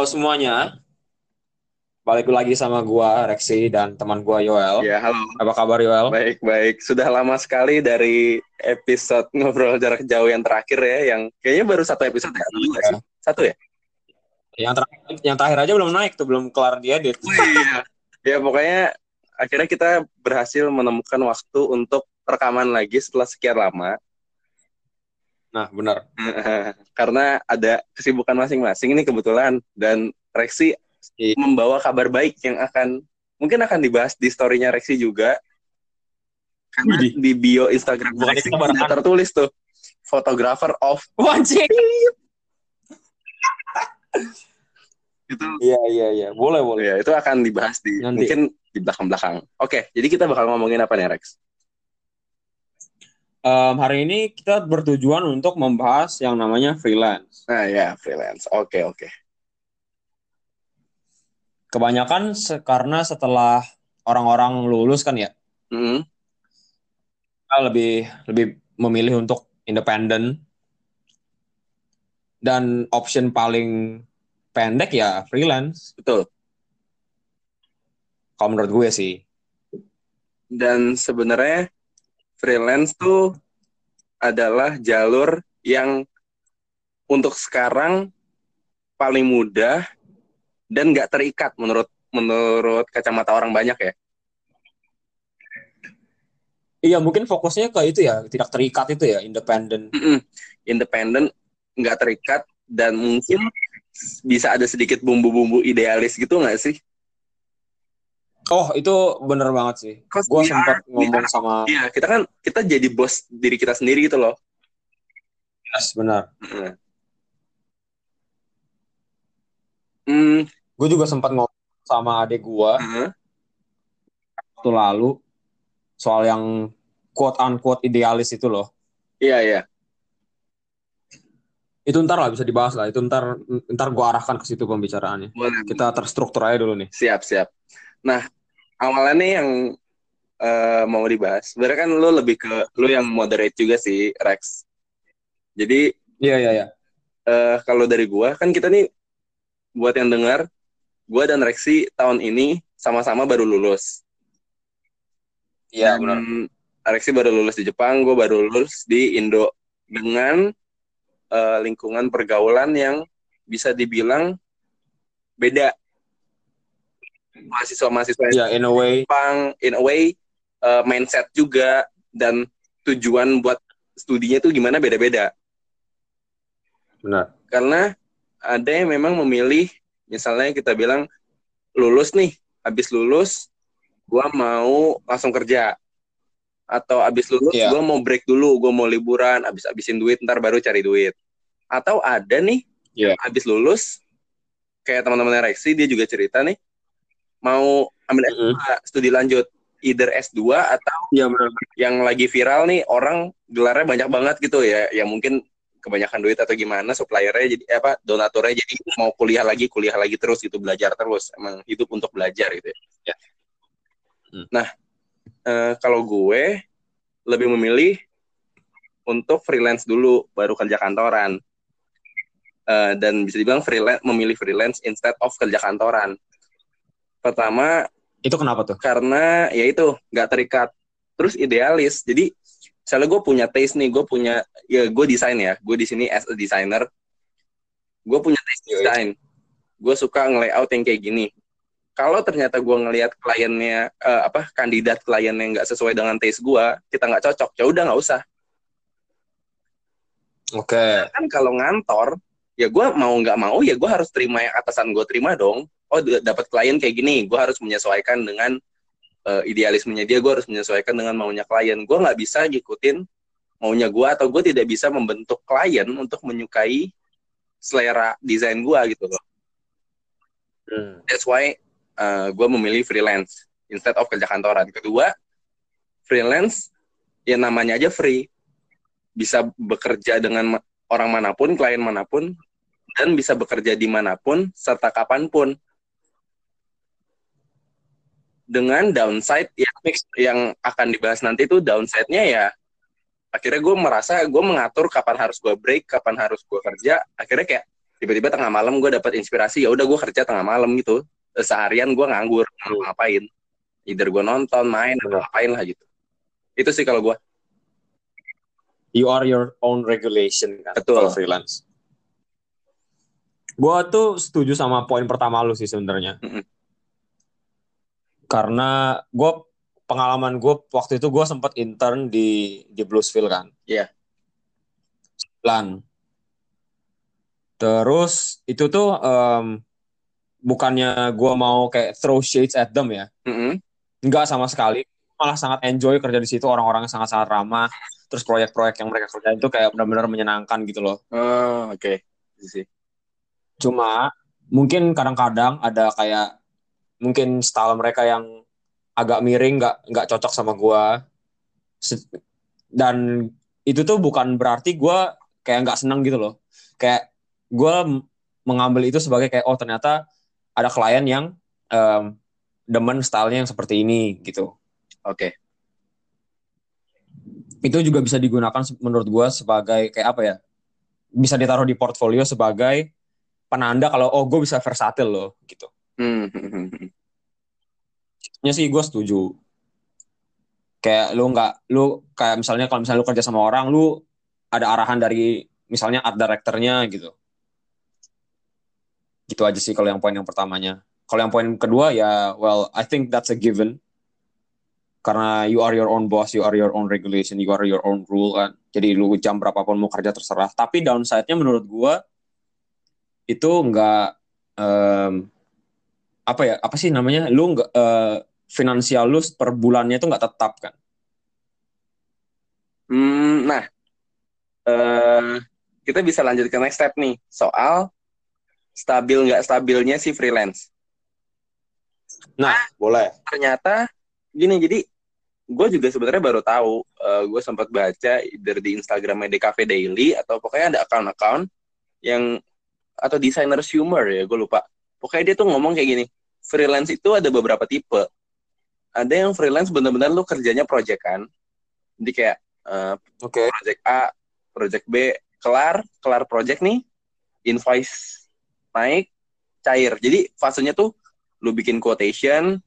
Halo semuanya. Balik lagi sama gua Rexi dan teman gua Yoel. Ya, halo. Apa kabar Yoel? Baik, baik. Sudah lama sekali dari episode ngobrol jarak jauh yang terakhir ya, yang kayaknya baru satu episode ya? Iya. Satu ya? Yang terakhir, yang terakhir aja belum naik tuh, belum kelar diedit. Oh, iya. ya pokoknya akhirnya kita berhasil menemukan waktu untuk rekaman lagi setelah sekian lama. Nah, benar. Karena ada kesibukan masing-masing ini kebetulan dan Rexi Iya. membawa kabar baik yang akan mungkin akan dibahas di story-nya Rexi juga. Karena Widih. di bio Instagram Bukan sudah tertulis tuh photographer of Wajib. itu Iya, iya, iya. Boleh, boleh. ya itu akan dibahas di Nanti. mungkin di belakang-belakang. Oke, jadi kita bakal ngomongin apa nih Rex? Em, hari ini kita bertujuan untuk membahas yang namanya freelance. Nah ya freelance. Oke oke. Kebanyakan se- karena setelah orang-orang lulus kan ya, Mm, kita lebih lebih memilih untuk independen dan option paling pendek ya freelance betul. kalau menurut gue sih Dan sebenarnya freelance tuh adalah jalur yang untuk sekarang paling mudah dan nggak terikat menurut menurut kacamata orang banyak ya. iya mungkin fokusnya ke itu ya tidak terikat itu ya independen Mm-mm. Independen, nggak terikat dan mungkin bisa ada sedikit bumbu-bumbu idealis gitu nggak sih? Oh itu bener banget sih gue sempat ngomong are- sama Iya, kita kan kita jadi bos diri kita sendiri gitu loh. Yes, benar Heeh. Hmm, gue juga sempat ngomong sama adik gue heeh. waktu lalu soal yang quote unquote idealis itu loh iya iya. itu ntar lah bisa dibahas lah itu ntar ntar gue arahkan ke situ pembicaraannya Boleh. kita terstruktur aja dulu nih Siap siap. Nah, awalnya nih yang eh, mau dibahas. Sebenarnya kan lu lebih ke lu yang moderate juga sih Rex. Jadi iya iya iya eh, kalau dari gua kan kita nih buat yang dengar, gua dan Rexi tahun ini sama-sama baru lulus. iya benar Rexi baru lulus di Jepang, gue baru lulus di Indo dengan eh, lingkungan pergaulan yang bisa dibilang beda. Mahasiswa-mahasiswa iya in a way Jepang, in a way, eh, mindset juga dan tujuan buat studinya tuh gimana beda-beda. benar Karena ada yang memang memilih, misalnya kita bilang lulus nih, habis lulus, gua mau langsung kerja. Atau habis lulus, Iya. gua mau break dulu, gua mau liburan, habis habisin duit, ntar baru cari duit. Atau ada nih, Iya. habis lulus, kayak teman-teman Rexi, dia juga cerita nih, mau ambil Mm-mm. S2, studi lanjut, either S2 atau iya benar yang lagi viral nih, orang gelarnya banyak banget gitu ya, yang mungkin kebanyakan duit atau gimana suppliernya jadi eh, apa donaturnya jadi mau kuliah lagi kuliah lagi terus gitu belajar terus emang hidup untuk belajar gitu ya. Ya. Hmm. Nah eh, kalau gue lebih memilih untuk freelance dulu baru kerja kantoran Eh, dan bisa dibilang freelance memilih freelance instead of kerja kantoran. Pertama itu kenapa tuh? karena ya itu nggak terikat. Terus idealis jadi misalnya gue punya taste nih gue punya ya gue desain ya gue di sini as a designer. Gue punya taste design gue suka nge-layout yang kayak gini. Kalau ternyata gue ngelihat kliennya eh, apa kandidat kliennya nggak sesuai dengan taste gue kita nggak cocok ya udah nggak usah. Oke. Kan kalau ngantor ya gue mau nggak mau ya gue harus terima yang atasan gue terima dong oh dapat klien kayak gini gue harus menyesuaikan dengan eh, idealismenya dia gue harus menyesuaikan dengan maunya klien. Gue nggak bisa ngikutin maunya gue atau gue tidak bisa membentuk klien untuk menyukai selera desain gue gitu loh. Hmm. that's why gue memilih freelance instead of kerja kantoran. Kedua freelance ya namanya aja free. Bisa bekerja dengan orang mana pun klien mana pun dan bisa bekerja di mana pun serta kapan pun dengan downside yang yang akan dibahas nanti itu downside-nya ya akhirnya gue merasa gue mengatur kapan harus gue break kapan harus gue kerja akhirnya kayak tiba-tiba tengah malam gue dapat inspirasi ya udah gue kerja tengah malam gitu Eh, seharian gue nganggur Hmm. ngapain either gue nonton main atau ngapain lah gitu itu sih kalau gue you are your own regulation kan Betul. kalau freelance. Gua tuh setuju sama poin pertama lu sih sebenarnya. Mm-mm. Karena gua pengalaman gue waktu itu gue sempat intern di di Bluesville kan. Iya. Lan. Terus itu tuh em, bukannya gua mau kayak throw shades at them ya. Mm-mm. Enggak sama sekali. Malah sangat enjoy kerja di situ orang-orang sangat-sangat ramah. Terus proyek-proyek yang mereka kerjain itu kayak benar-benar menyenangkan gitu loh. Oh, oke sih Cuma mungkin kadang-kadang ada kayak mungkin style mereka yang agak miring, nggak nggak cocok sama gua. Se- Dan itu tuh bukan berarti gua kayak nggak seneng gitu loh. Kayak gua m- mengambil itu sebagai kayak oh ternyata ada klien yang em, demen stylenya yang seperti ini gitu. oke Itu juga bisa digunakan menurut gua sebagai kayak apa ya? Bisa ditaruh di portfolio sebagai penanda kalau oh gue bisa versatil loh gitu. Hmm, hmm, hmm, hmm. nya sih gue setuju. Kayak lu nggak lu kayak misalnya kalau misalnya lu kerja sama orang lu ada arahan dari misalnya art directornya gitu. Gitu aja sih kalau yang poin yang pertamanya. Kalau yang poin kedua ya well I think that's a given. Karena you are your own boss you are your own regulation you are your own rule kan. Jadi lu jam berapapun mau kerja terserah. Tapi downside-nya menurut gue itu nggak em, apa ya apa sih namanya lu nggak eh, finansial lu per bulannya itu nggak tetap kan? Hmm, nah eh kita bisa lanjut ke next step nih soal stabil nggak stabilnya si freelance. Nah. Boleh. ternyata gini jadi gue juga sebenarnya baru tahu gue sempat baca either di Instagramnya DKV Daily atau pokoknya ada account-account yang atau desainer humor ya gue lupa pokoknya dia tuh ngomong kayak gini freelance itu ada beberapa tipe. Ada yang freelance bener-bener lu kerjanya project kan. Jadi kayak eh, oke. project A project B kelar kelar project nih invoice naik cair. Jadi fasenya tuh lu bikin quotation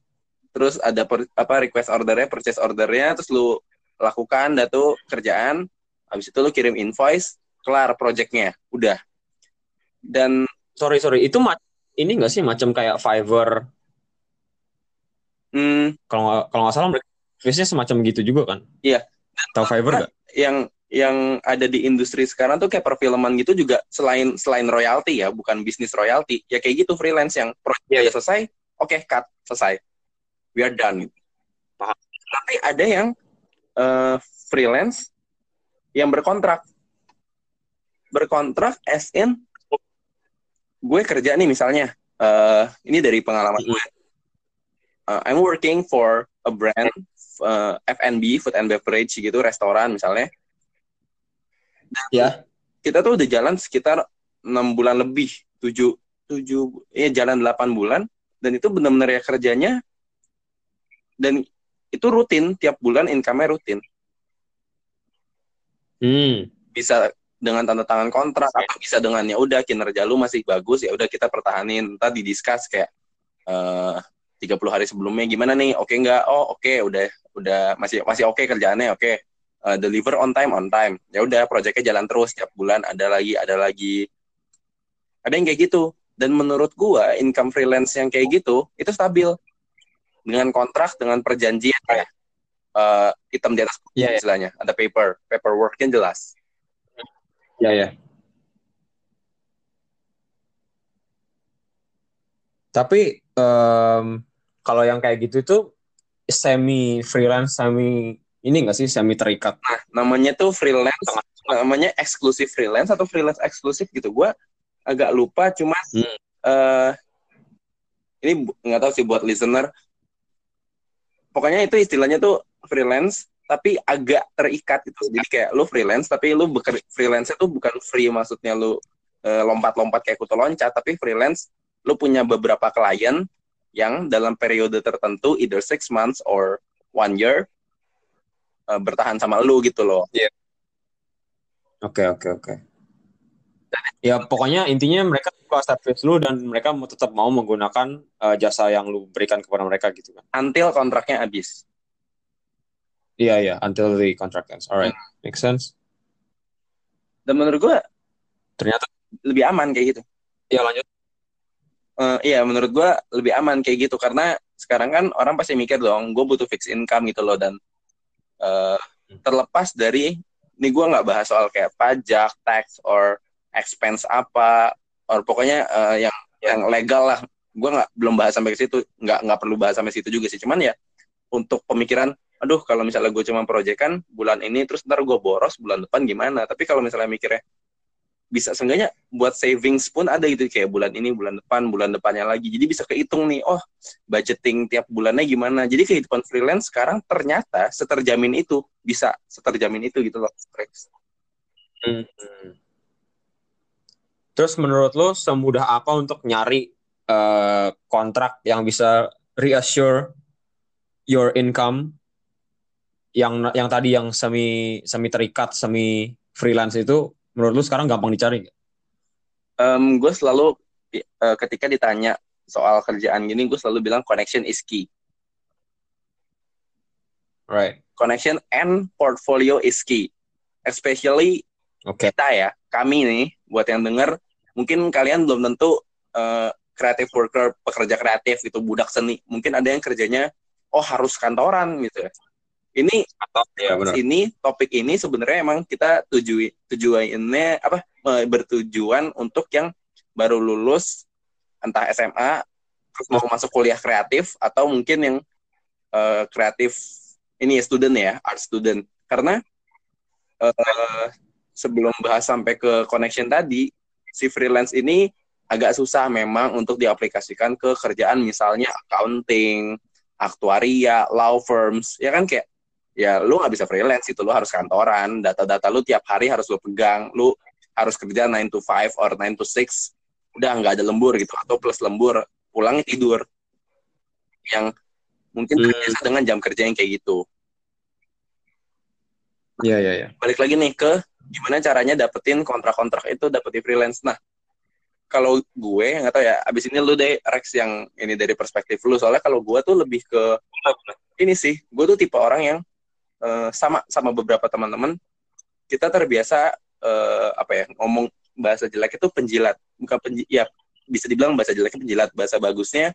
terus ada per- apa request ordernya purchase ordernya terus lu lakukan dah tuh kerjaan habis itu lu kirim invoice kelar projectnya. Udah. Dan sorry sorry. Itu ma- ini nggak sih macam kayak Fiverr? Hmm, kalau nggak kalau nggak salah mereka bisnisnya semacam gitu juga kan? Iya. tahu Fiverr nggak? Yang yang ada di industri sekarang tuh kayak perfilman gitu juga selain selain royalti ya bukan bisnis royalti ya kayak gitu freelance yang proyeknya selesai oke cut selesai. We are done. Paham. tapi ada yang eh, freelance yang berkontrak. Berkontrak as in gue kerja nih misalnya eh ini dari pengalaman Mm-mm. gue. Eh, I'm working for a brand eh, F&B food and beverage gitu restoran misalnya. Ya kita tuh udah jalan sekitar enam bulan lebih tujuh tujuh ya jalan delapan bulan dan itu benar-benar ya kerjanya dan itu rutin tiap bulan income-nya rutin. Hmm. Bisa dengan tanda tangan kontrak atau bisa dengan ya udah kinerja lu masih bagus ya udah kita pertahanin. Ntar didiskus kayak eh 30 hari sebelumnya gimana nih? Oke nggak? Oh oke udah udah masih masih oke kerjaannya oke Eh, deliver on time on time. Ya udah proyeknya jalan terus tiap bulan ada lagi ada lagi. Ada yang kayak gitu. Dan menurut gua income freelance yang kayak gitu itu stabil. Dengan kontrak dengan perjanjian ya Eh, hitam di atas putih Iya, iya. istilahnya ada paper paperworknya jelas ya ya. Tapi em, kalau yang kayak gitu tuh semi freelance semi ini nggak sih semi terikat? Namanya tuh freelance namanya eksklusif freelance atau freelance eksklusif gitu. Gua agak lupa cuma Hmm. eh ini nggak tahu sih buat listener. Pokoknya itu istilahnya tuh freelance tapi agak terikat gitu jadi kayak lu freelance tapi lu beker freelance itu bukan free maksudnya lu eh, lompat-lompat kayak kutu loncat tapi freelance lu punya beberapa klien yang dalam periode tertentu either six months or one year eh, bertahan sama lu gitu loh oke oke oke Ya pokoknya intinya mereka suka service lu dan mereka mau tetap mau menggunakan uh, jasa yang lu berikan kepada mereka gitu kan. until kontraknya habis. Iya iya until the contract ends. Alright, make sense. Dan menurut gua Ternyata lebih aman kayak gitu. ya lanjut. Eh, iya, menurut gua lebih aman kayak gitu karena sekarang kan orang pasti mikir dong, gue butuh fixed income gitu loh dan eh, terlepas dari ini gua nggak bahas soal kayak pajak, tax, or expense apa, or pokoknya eh, yang yang legal lah. Gue nggak belum bahas sampai ke situ, nggak nggak perlu bahas sampai situ juga sih. Cuman ya untuk pemikiran, aduh kalau misalnya gue cuma proyekan bulan ini, terus ntar gue boros bulan depan gimana? Tapi kalau misalnya mikirnya bisa seenggaknya buat savings pun ada gitu kayak bulan ini, bulan depan, bulan depannya lagi. Jadi bisa kehitung nih, oh budgeting tiap bulannya gimana. Jadi kehidupan freelance sekarang ternyata seterjamin itu, bisa seterjamin itu gitu loh. Rex. Hmm. Terus menurut lo semudah apa untuk nyari uh, kontrak yang bisa reassure your income yang yang tadi yang semi semi terikat semi freelance itu menurut lu sekarang gampang dicari nggak? Em, gue selalu eh, ketika ditanya soal kerjaan gini, gue selalu bilang connection is key. Right. Connection and portfolio is key. Especially Oke. kita ya, kami nih, buat yang denger, mungkin kalian belum tentu eh, creative worker, pekerja kreatif itu budak seni. Mungkin ada yang kerjanya, oh harus kantoran gitu ya. Ini Ya benar. ini topik ini sebenarnya emang kita tuju tujuannya apa bertujuan untuk yang baru lulus entah SMA terus mau masuk kuliah kreatif atau mungkin yang eh, kreatif ini ya student ya art student karena eh, sebelum bahas sampai ke connection tadi si freelance ini agak susah memang untuk diaplikasikan ke kerjaan misalnya accounting, aktuaria, law firms ya kan kayak ya lu nggak bisa freelance itu lu harus kantoran. Data-data lu tiap hari harus lu pegang. Lu harus kerja 9 to 5 or 9 to 6 udah nggak ada lembur gitu. Atau plus lembur pulang tidur. Yang mungkin Hmm. terbiasa dengan jam kerja yang kayak gitu. Iya iya iya. balik lagi nih ke gimana caranya dapetin kontrak-kontrak itu dapetin freelance. Nah kalau gue nggak tahu ya abis ini lu deh Rex yang ini dari perspektif lu. Soalnya kalau gue tuh lebih ke ini sih gue tuh tipe orang yang eh, sama sama beberapa teman-teman kita terbiasa eh, apa ya ngomong bahasa jelek itu penjilat bukan penji ya bisa dibilang bahasa jeleknya penjilat bahasa bagusnya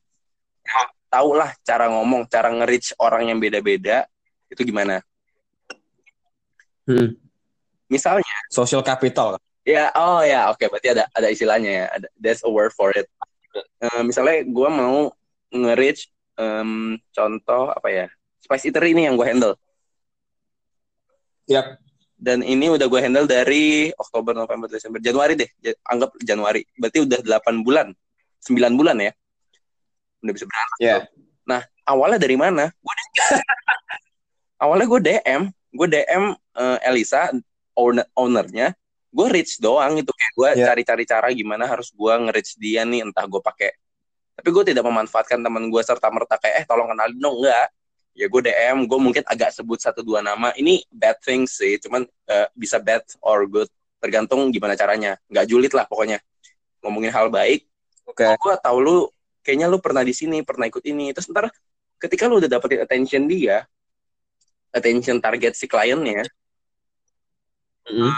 ya, tau lah cara ngomong cara nge-reach orang yang beda-beda itu gimana Hmm. misalnya Social capital. Ya, oh ya, oke, berarti ada ada istilahnya ya, ada there's a word for it. Eh, misalnya gue mau nge-reach em, contoh apa ya, Spice Eatery ini yang gue handle, Yap. dan ini udah gue handle dari Oktober, November, Desember, Januari deh, anggap Januari, berarti udah 8 bulan, 9 bulan ya, udah bisa berangkat. Ya. Awalnya dari mana? Gue awalnya gue DM, gue DM eh, Elisa, owner ownernya, gue reach doang itu kayak gue Iya. cari-cari cara gimana harus gue nge-reach dia nih. Entah gue pakai. Tapi gue tidak memanfaatkan teman gue serta merta kayak eh tolong kenalin dong. Enggak ya gue DM gue mungkin agak sebut satu dua nama. Ini bad things sih cuman eh, bisa bad or good. Tergantung gimana caranya. Nggak julid lah pokoknya. Ngomongin hal baik. Oke. oh, gue tahu lu kayaknya lu pernah di sini pernah ikut ini. Terus ntar ketika lu udah dapetin attention dia attention target si kliennya Mm.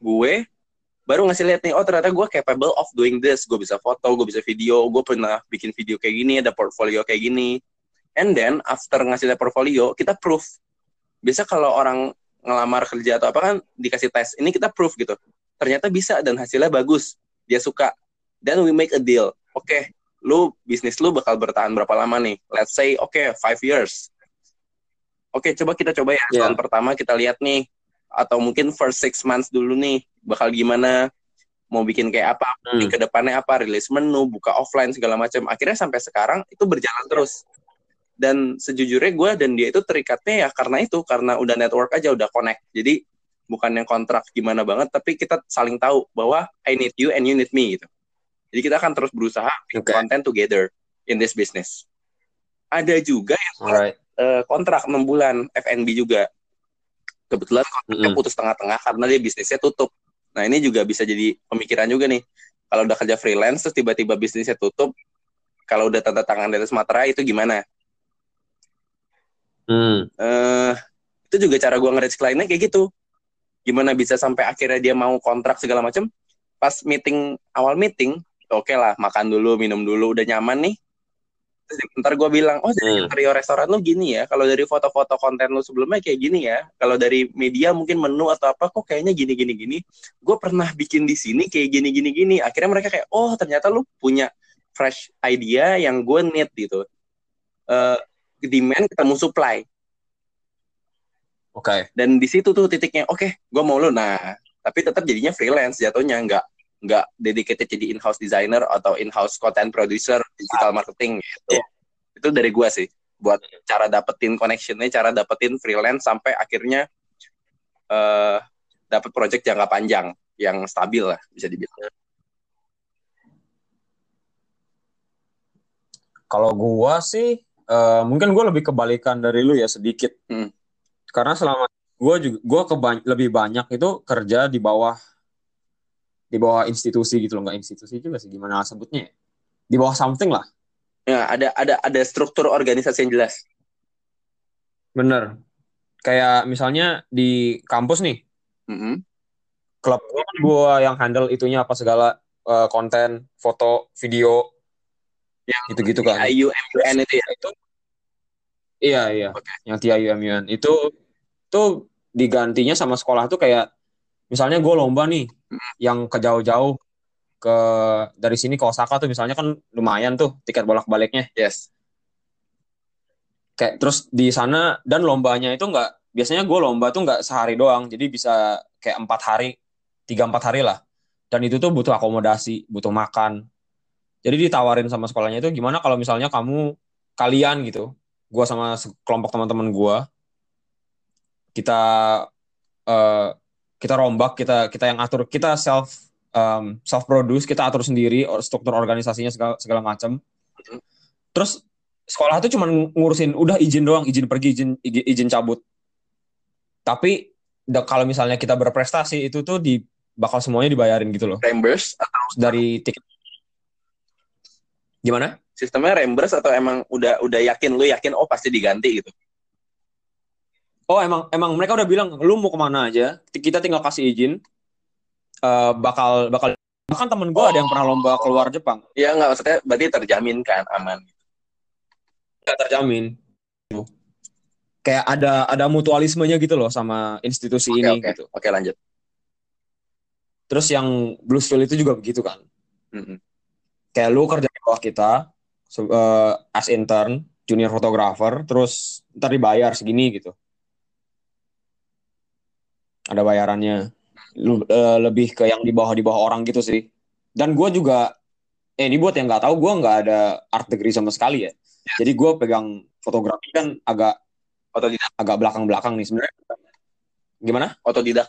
gue baru ngasih lihat nih oh ternyata gue capable of doing this. Gue bisa foto gue bisa video gue pernah bikin video kayak gini ada portfolio kayak gini and then after ngasih portfolio kita proof. Biasa kalau orang ngelamar kerja atau apa kan dikasih tes ini kita proof gitu. Ternyata bisa dan hasilnya bagus. Dia suka. Then we make a deal. Oke lu bisnis lu bakal bertahan berapa lama nih? Let's say oke five years. Oke coba kita coba ya. Yeah. tahun pertama kita lihat nih. Atau mungkin first six months dulu nih bakal gimana? Mau bikin kayak apa? Hmm. ke depannya apa? Rilis menu buka offline segala macam. Akhirnya sampai sekarang itu berjalan terus dan sejujurnya gue dan dia itu terikatnya ya karena itu karena udah network aja udah connect jadi bukan yang kontrak gimana banget tapi kita saling tahu bahwa I need you and you need me gitu jadi kita akan terus berusaha Oke. content together in this business ada juga yang Alright. eh, kontrak 6 bulan F&B juga kebetulan kontraknya Mm-mm. putus tengah-tengah karena dia bisnisnya tutup Nah ini juga bisa jadi pemikiran juga nih. Kalau udah kerja freelance terus tiba-tiba bisnisnya tutup, kalau udah tanda tangan dari Sumatera itu gimana? Hmm. Eh itu juga cara gue ngereach kliennya kayak gitu. Gimana bisa sampai akhirnya dia mau kontrak segala macam? Pas meeting awal meeting, oke lah makan dulu, minum dulu, udah nyaman nih. Terus ntar gue bilang, oh dari Hmm. interior restoran lu gini ya. Kalau dari foto-foto konten lu sebelumnya kayak gini ya. Kalau dari media mungkin menu atau apa kok kayaknya gini gini gini. Gue pernah bikin di sini kayak gini gini gini. Akhirnya mereka kayak, oh ternyata lu punya fresh idea yang gue need gitu. Eh demand ketemu supply. Oke. dan di situ tuh titiknya oke gue mau lu nah tapi tetap jadinya freelance jatuhnya nggak nggak dedicated jadi in-house designer atau in-house content producer digital marketing gitu. Iya. itu dari gue sih buat cara dapetin connectionnya cara dapetin freelance sampai akhirnya eh dapat project jangka panjang yang stabil lah bisa dibilang. Kalau gua sih eh, mungkin gua lebih kebalikan dari lu ya sedikit. Hmm. Karena selama gua juga gua keba- lebih banyak itu kerja di bawah di bawah institusi gitu loh, nggak institusi juga sih gimana sebutnya ya? Di bawah something lah. ya ada ada ada struktur organisasi yang jelas Bener. Kayak misalnya di kampus nih, Mm-mm. klub gua kan gua yang handle itunya apa segala eh, konten, foto, video, Yang gitu-gitu kan. Itu ya? Itu. Iya iya. Oke. yang TIUMUN itu tuh digantinya sama sekolah tuh kayak misalnya gue lomba nih yang ke jauh-jauh ke dari sini ke Osaka tuh misalnya kan lumayan tuh tiket bolak-baliknya. Yes. Kayak terus di sana dan lombanya itu nggak biasanya gue lomba tuh nggak sehari doang jadi bisa kayak empat hari tiga empat hari lah. Dan itu tuh butuh akomodasi butuh makan jadi ditawarin sama sekolahnya itu gimana kalau misalnya kamu kalian gitu gue sama kelompok teman-teman gue kita eh, kita rombak kita kita yang atur kita self self produce kita atur sendiri struktur organisasinya segala segala macam terus sekolah tuh cuma ngurusin udah izin doang izin pergi izin izin, izin cabut. Tapi da- kalau misalnya kita berprestasi itu tuh di bakal semuanya dibayarin gitu loh. Reimburse atau dari tiket gimana? Sistemnya reimburse atau emang udah udah yakin lu yakin oh pasti diganti gitu? Oh emang emang mereka udah bilang lu mau ke mana aja? Kita tinggal kasih izin. Eh, bakal bakal bahkan temen gue ada yang pernah lomba keluar Jepang. Ya nggak maksudnya berarti terjamin kan aman. Nggak terjamin. Kayak ada ada mutualismenya gitu loh sama institusi oke ini oke. gitu. Oke lanjut. Terus yang Bluesville itu juga begitu kan? Mm-mm. Kayak lu kerja di bawah kita eh, as intern junior photographer terus ntar dibayar segini gitu. Ada bayarannya. Lu eh, lebih ke yang di bawah di bawah orang gitu sih. Dan gue juga eh ini buat yang nggak tahu gue nggak ada art degree sama sekali ya. Jadi gue pegang fotografi kan agak otodidak. agak belakang belakang nih sebenarnya. Gimana? Otodidak.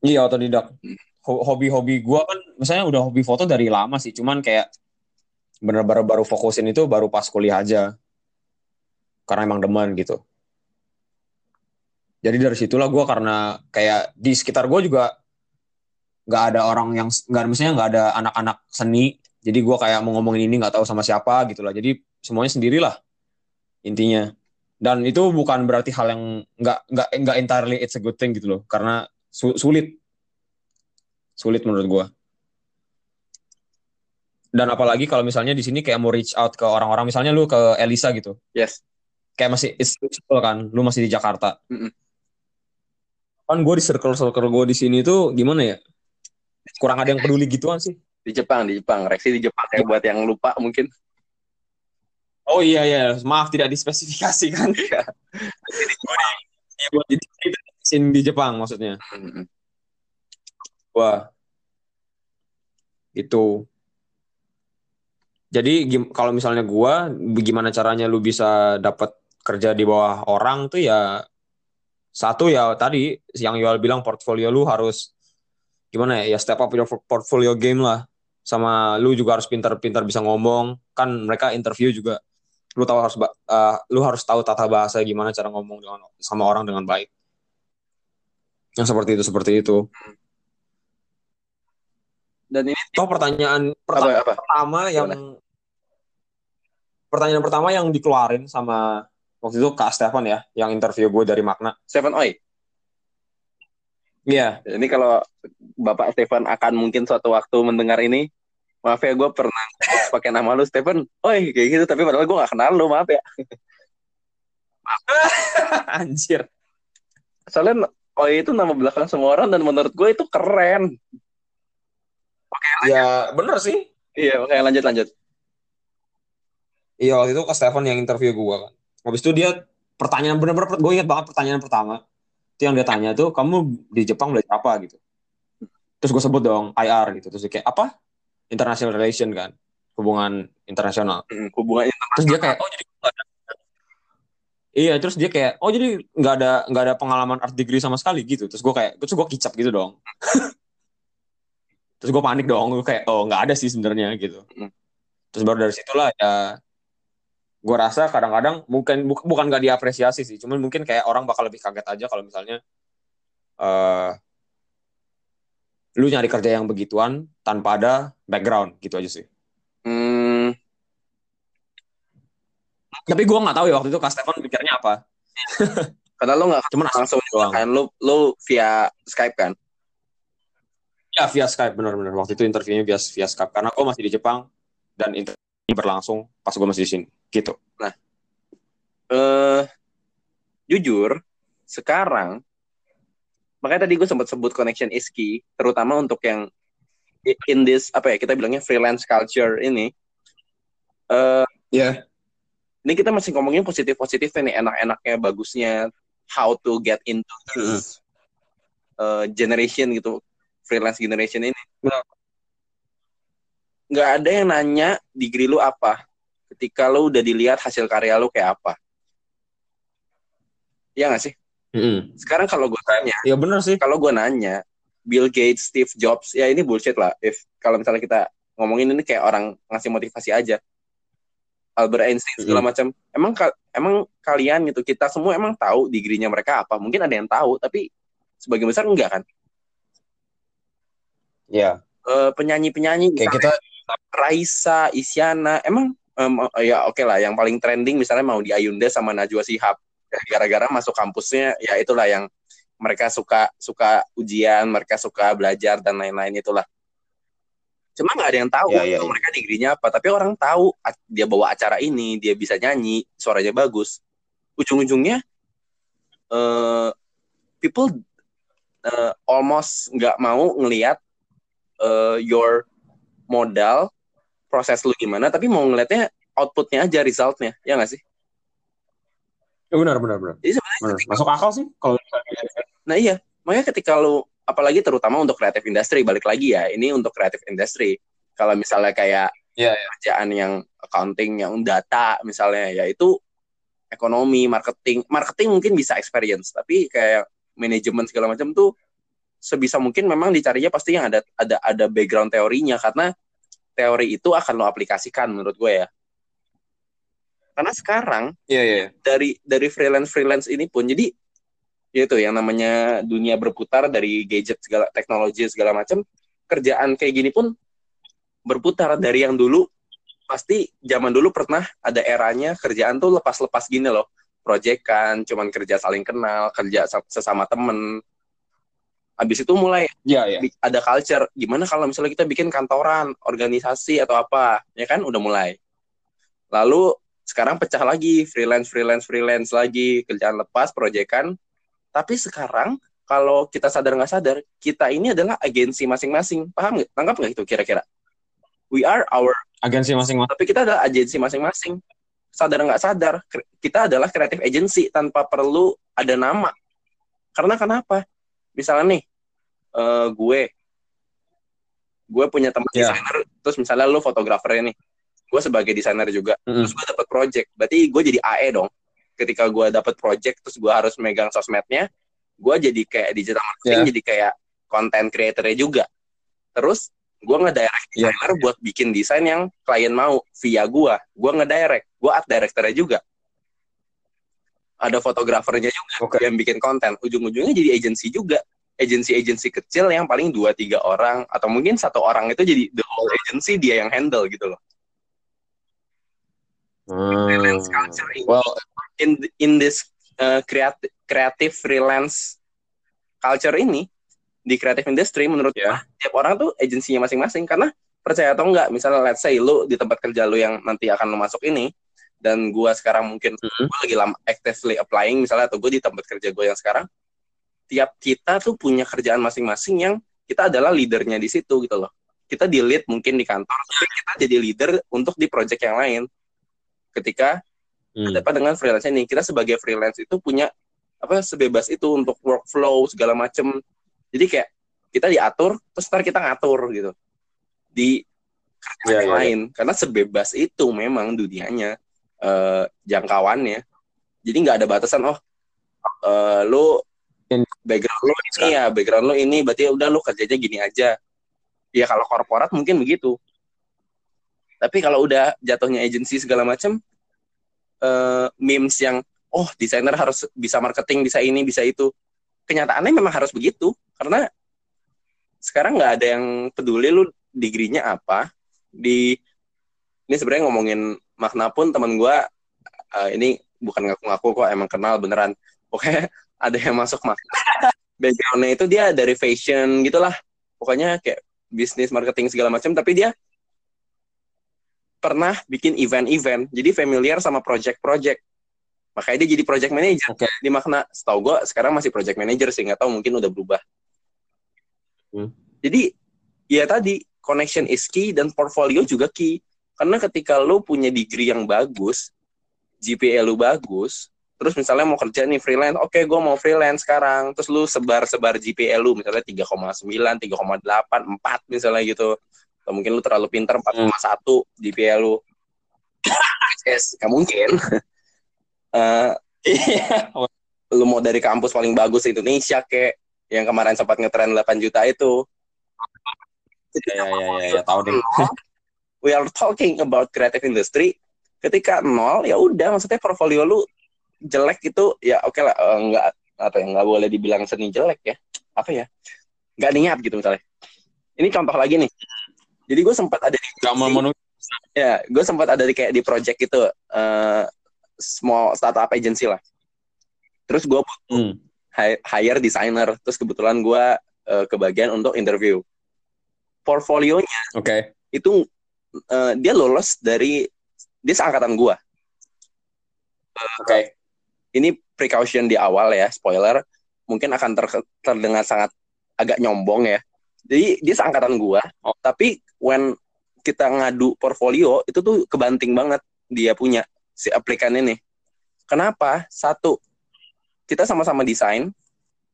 Iya otodidak. Hmm. Ho- hobi-hobi gue kan misalnya udah hobi foto dari lama sih cuman kayak bener-bener baru fokusin itu baru pas kuliah aja. Karena emang demen gitu. Jadi dari situlah gue karena kayak di sekitar gue juga nggak ada orang yang nggak misalnya nggak ada anak-anak seni. Jadi gue kayak mau ngomongin ini nggak tahu sama siapa gitu lah jadi semuanya sendirilah intinya. Dan itu bukan berarti hal yang nggak nggak nggak entirely it's a good thing gitu loh. Karena su- sulit sulit menurut gue dan apalagi kalau misalnya di sini kayak mau reach out ke orang-orang misalnya lu ke Elisa gitu. Yes. Kayak masih it's possible kan lu masih di Jakarta. Mm-mm. kan gue di circle circle gue di sini tuh gimana ya? Kurang ada yang peduli gituan sih. Di Jepang di Jepang. Reaksi di Jepang ya buat yang lupa mungkin. Oh iya iya. Maaf tidak dispesifikasikan. Iya. Buat di Jepang maksudnya Wah. Itu. Jadi kalau misalnya gua gimana caranya lu bisa dapat kerja di bawah orang tuh ya satu ya tadi yang Yoel bilang portfolio lu harus gimana ya ya step up your portfolio game lah. Sama lu juga harus pintar-pintar bisa ngomong. Kan mereka interview juga. Lu tahu harus eh, lu harus tahu tata bahasa gimana cara ngomong dengan sama orang dengan baik. Yang seperti itu seperti itu Dan ini toh pertanyaan apa pertanyaan apa? pertama yang pertanyaan pertama yang dikeluarin sama waktu itu Kak Stefan ya yang interview gue dari Makna Stephen Oi. iya Ini kalau Bapak Stephen akan mungkin suatu waktu mendengar ini, maaf ya gue pernah pakai nama lu Stephen. Oi kayak gitu, tapi padahal gue gak kenal lu, maaf ya. anjir Soalnya Oi itu nama belakang semua orang dan menurut gue itu keren. Ya bener sih. Iya, oke lanjut lanjut. iya waktu itu Kak Stefan yang interview gue kan. Habis itu dia pertanyaan bener-bener gue ingat banget pertanyaan pertama. Itu yang dia tanya tuh kamu di Jepang belajar apa? gitu. Terus gue sebut dong IR gitu. Terus dia kayak apa? International relation kan hubungan internasional. Hmm, hubungannya terus dia kayak oh jadi iya terus dia kayak oh jadi nggak ada nggak ada pengalaman art degree sama sekali? gitu. Terus gue kayak terus gue kicap gitu dong terus gue panik dong gue kayak oh nggak ada sih sebenarnya gitu. Hmm. terus baru dari situlah ya gue rasa kadang-kadang mungkin bu- bukan nggak diapresiasi sih cuman mungkin kayak orang bakal lebih kaget aja kalau misalnya eh lu nyari kerja yang begituan tanpa ada background gitu aja sih. Hmm, tapi gue nggak tahu ya waktu itu Kak Stefan mikirnya apa. Karena lo nggak cuman langsung doang. kan lo lo via Skype kan. Ya via Skype benar-benar waktu itu interviewnya via via Skype. Karena gue masih di Jepang dan interview berlangsung pas gue masih di sini. Gitu. eh jujur sekarang makanya tadi gue sempat sebut connection is key terutama untuk yang in this apa ya kita bilangnya freelance culture ini. Eh Iya. ini kita masih ngomongin positif positif nih enak-enaknya bagusnya how to get into this eh, generation gitu freelance generation ini Benar. nggak ada yang nanya degree lu apa ketika lu udah dilihat hasil karya lu kayak apa Iya nggak sih Mm-mm. sekarang kalau gue tanya Ya benar sih. kalau gue nanya Bill Gates, Steve Jobs, ya ini bullshit lah. If kalau misalnya kita ngomongin ini kayak orang ngasih motivasi aja. Albert Einstein segala macam. Emang emang kalian gitu kita semua emang tahu degree-nya mereka apa? Mungkin ada yang tahu, tapi sebagian besar enggak kan. Ya. Eh, penyanyi-penyanyi Kayak misalnya kita Raisa, Isyana, emang em, ya oke lah yang paling trending misalnya mau di Ayunda sama Najwa Shihab. Gara-gara masuk kampusnya ya itulah yang mereka suka suka ujian, mereka suka belajar dan lain-lain itulah. Cuma nggak ada yang tahu Ya, ya, ya. mereka degree-nya apa, tapi orang tahu dia bawa acara ini, dia bisa nyanyi, suaranya bagus. Ujung-ujungnya eh people eh, almost nggak mau ngelihat eh, your modal proses lu gimana tapi mau ngeliatnya outputnya aja resultnya ya nggak sih? Ya, benar benar benar. jadi sebenarnya Benar. ketika- Masuk akal sih kalau nah iya. Makanya ketika lu apalagi terutama untuk kreatif industri balik lagi ya ini untuk kreatif industri kalau misalnya kayak Iya, kerjaan yang accounting yang data misalnya ya itu ekonomi marketing. Marketing mungkin bisa experience tapi kayak manajemen segala macam tuh sebisa mungkin memang dicarinya pasti yang ada ada ada background teorinya karena teori itu akan lo aplikasikan menurut gue ya. Karena sekarang Iya iya. dari dari freelance freelance ini pun jadi ya itu yang namanya dunia berputar dari gadget segala teknologi segala macam kerjaan kayak gini pun berputar. Dari yang dulu pasti zaman dulu pernah ada eranya kerjaan tuh lepas-lepas gini loh. Proyekan cuman kerja saling kenal kerja sa- sesama temen habis itu mulai iya. bi- ada culture. Gimana kalau misalnya kita bikin kantoran organisasi atau apa? Ya kan? Udah mulai. Lalu sekarang pecah lagi. Freelance freelance freelance lagi. Kerjaan lepas proyekan. Tapi sekarang kalau kita sadar nggak sadar kita ini adalah agensi masing-masing. Paham nggak? Tangkap nggak itu kira-kira? We are our Agensi masing-masing. tapi kita adalah agensi masing-masing. Sadar nggak sadar kita adalah kreatif agency tanpa perlu ada nama. Karena kenapa? Misalnya nih eh, gue gue punya teman Ya. desainer terus misalnya lu fotografer nih gue sebagai desainer juga Mm-mm. terus gue dapat project berarti gue jadi AE dong ketika gue dapat project terus gue harus megang sosmednya gue jadi kayak digital marketing Ya. jadi kayak content creatornya juga terus gue ngedirect Ya. desainer buat bikin desain yang klien mau via gue gue ngedirect gue art directornya juga ada fotografernya juga Oke. yang bikin konten ujung-ujungnya jadi agensi juga agensi-agensi kecil yang paling dua tiga orang atau mungkin satu orang itu jadi the whole agency dia yang handle gitu loh. Freelance Hmm. culture ini Well, in in this uh, creative creative freelance culture ini di creative industry menurut Ya. gua tiap orang tuh agensinya masing-masing karena percaya atau enggak misalnya let's say lu di tempat kerja lu yang nanti akan lu masuk ini dan gua sekarang mungkin Mhm. gua lagi lama actively applying misalnya atau gue di tempat kerja gue yang sekarang tiap kita tuh punya kerjaan masing-masing yang kita adalah leadernya di situ gitu loh. Kita di lead mungkin di kantor tapi kita jadi leader untuk di project yang lain. Ketika hmm. apa dengan freelance ini? Kita sebagai freelance itu punya apa sebebas itu untuk workflow segala macem. Jadi kayak kita diatur terus ntar kita ngatur gitu. Di kerjaan Iya, yang iya, lain. Karena sebebas itu memang dunianya eh, jangkauannya. Jadi nggak ada batasan oh eh, lu In- background lu ini ya background lu ini berarti udah lu kerjanya gini aja. Ya kalau korporat mungkin begitu. Tapi kalau udah jatuhnya agency segala macam eh, memes yang oh desainer harus bisa marketing bisa ini bisa itu. Kenyataannya memang harus begitu karena sekarang nggak ada yang peduli lu degree-nya apa. Di ini sebenarnya ngomongin makna pun teman gua eh, ini bukan ngaku-ngaku kok emang kenal beneran. Pokoknya ada yang masuk makna backgroundnya itu dia dari fashion gitulah. Pokoknya kayak bisnis marketing segala macam. Tapi dia pernah bikin event-event. Jadi familiar sama project-project. Makanya dia jadi project manager. Oke. di makna setahu gue sekarang masih project manager sih. Nggak tahu mungkin udah berubah. Hmm. jadi ya tadi connection is key dan portfolio juga key. Karena ketika lu punya degree yang bagus GPA lu bagus terus misalnya mau kerja nih freelance oke gue mau freelance sekarang. Terus lu sebar-sebar GPA lu misalnya 3,9 3,8 4 misalnya gitu. Atau mungkin lu terlalu pintar 4,1 GPA lu. Yes nggak mungkin. Eh, Iya. lu mau dari kampus paling bagus di Indonesia kek. Yang kemarin sempat ngetren 8 juta itu. Ya, ya, ya, ya, tahu deh. we are talking about creative industry. Ketika nol ya udah maksudnya portfolio lu jelek itu ya oke lah eh, nggak apa ya nggak boleh dibilang seni jelek ya apa ya nggak niat gitu misalnya ini contoh lagi nih jadi gue sempat ada di Gak memenuhi. ya gue sempat ada di kayak di project itu eh small startup agency lah terus gue Hmm. hi- hire designer terus kebetulan gue eh, kebagian untuk interview portfolionya Oke. itu eh, dia lolos dari dia seangkatan gua. Oke. Ini precaution di awal ya, spoiler. Mungkin akan ter- terdengar sangat agak nyombong ya. Jadi dia seangkatan gua, Oh. tapi when kita ngadu portfolio itu tuh kebanting banget dia punya si aplikan ini. Kenapa? Satu, kita sama-sama desain,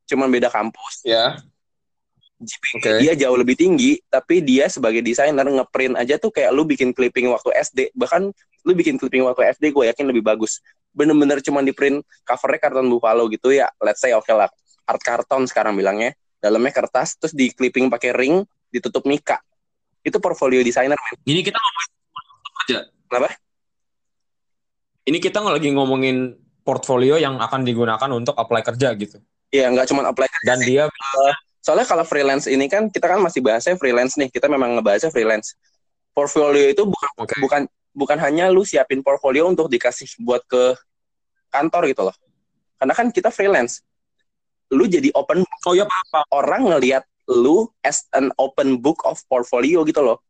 cuman beda kampus. Ya. GPA Oke. dia jauh lebih tinggi, tapi dia sebagai desainer ngeprint aja tuh kayak lu bikin clipping waktu SD, bahkan lu bikin clipping waktu SD gue yakin lebih bagus. Bener-bener cuma di print covernya karton buffalo gitu ya, let's say oke lah, art karton sekarang bilangnya, dalamnya kertas, terus di clipping pakai ring, ditutup mika. Itu portfolio desainer. Ini kita ngomongin kerja. Kenapa? Ini kita lagi ngomongin portfolio yang akan digunakan untuk apply kerja gitu. Iya, nggak cuma apply Dan dia Soalnya kalau freelance ini kan kita kan masih bahasnya freelance nih, kita memang ngebahasnya freelance. Portfolio itu bukan Oke. bukan bukan hanya lu siapin portfolio untuk dikasih buat ke kantor gitu loh. Karena kan kita freelance. Lu jadi open book. Oh ya apa? orang ngelihat lu as an open book of portfolio gitu loh.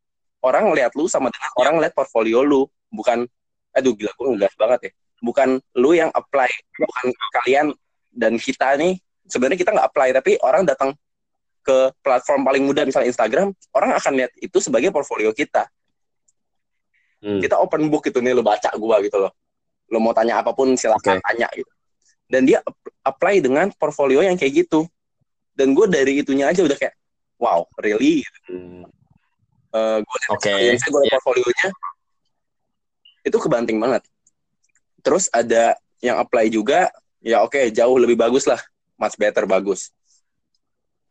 Orang ngelihat lu sama dengan orang ngelihat portfolio lu, bukan aduh gila gue ngegas banget ya. Bukan lu yang apply, bukan kalian dan kita nih sebenarnya kita nggak apply tapi orang datang ke platform paling mudah misalnya Instagram, orang akan lihat itu sebagai portfolio kita. Hmm. Kita open book gitu nih lu baca gua gitu loh. Lu mau tanya apa pun silahkan Oke. tanya gitu. Dan dia ap- apply dengan portfolio yang kayak gitu. Dan gue dari itunya aja udah kayak wow, really? Hmm. Uh, gue Oke. lihat gue lihat Iya. portfolionya itu kebanting banget. Terus ada yang apply juga, ya oke jauh lebih bagus lah, much better bagus.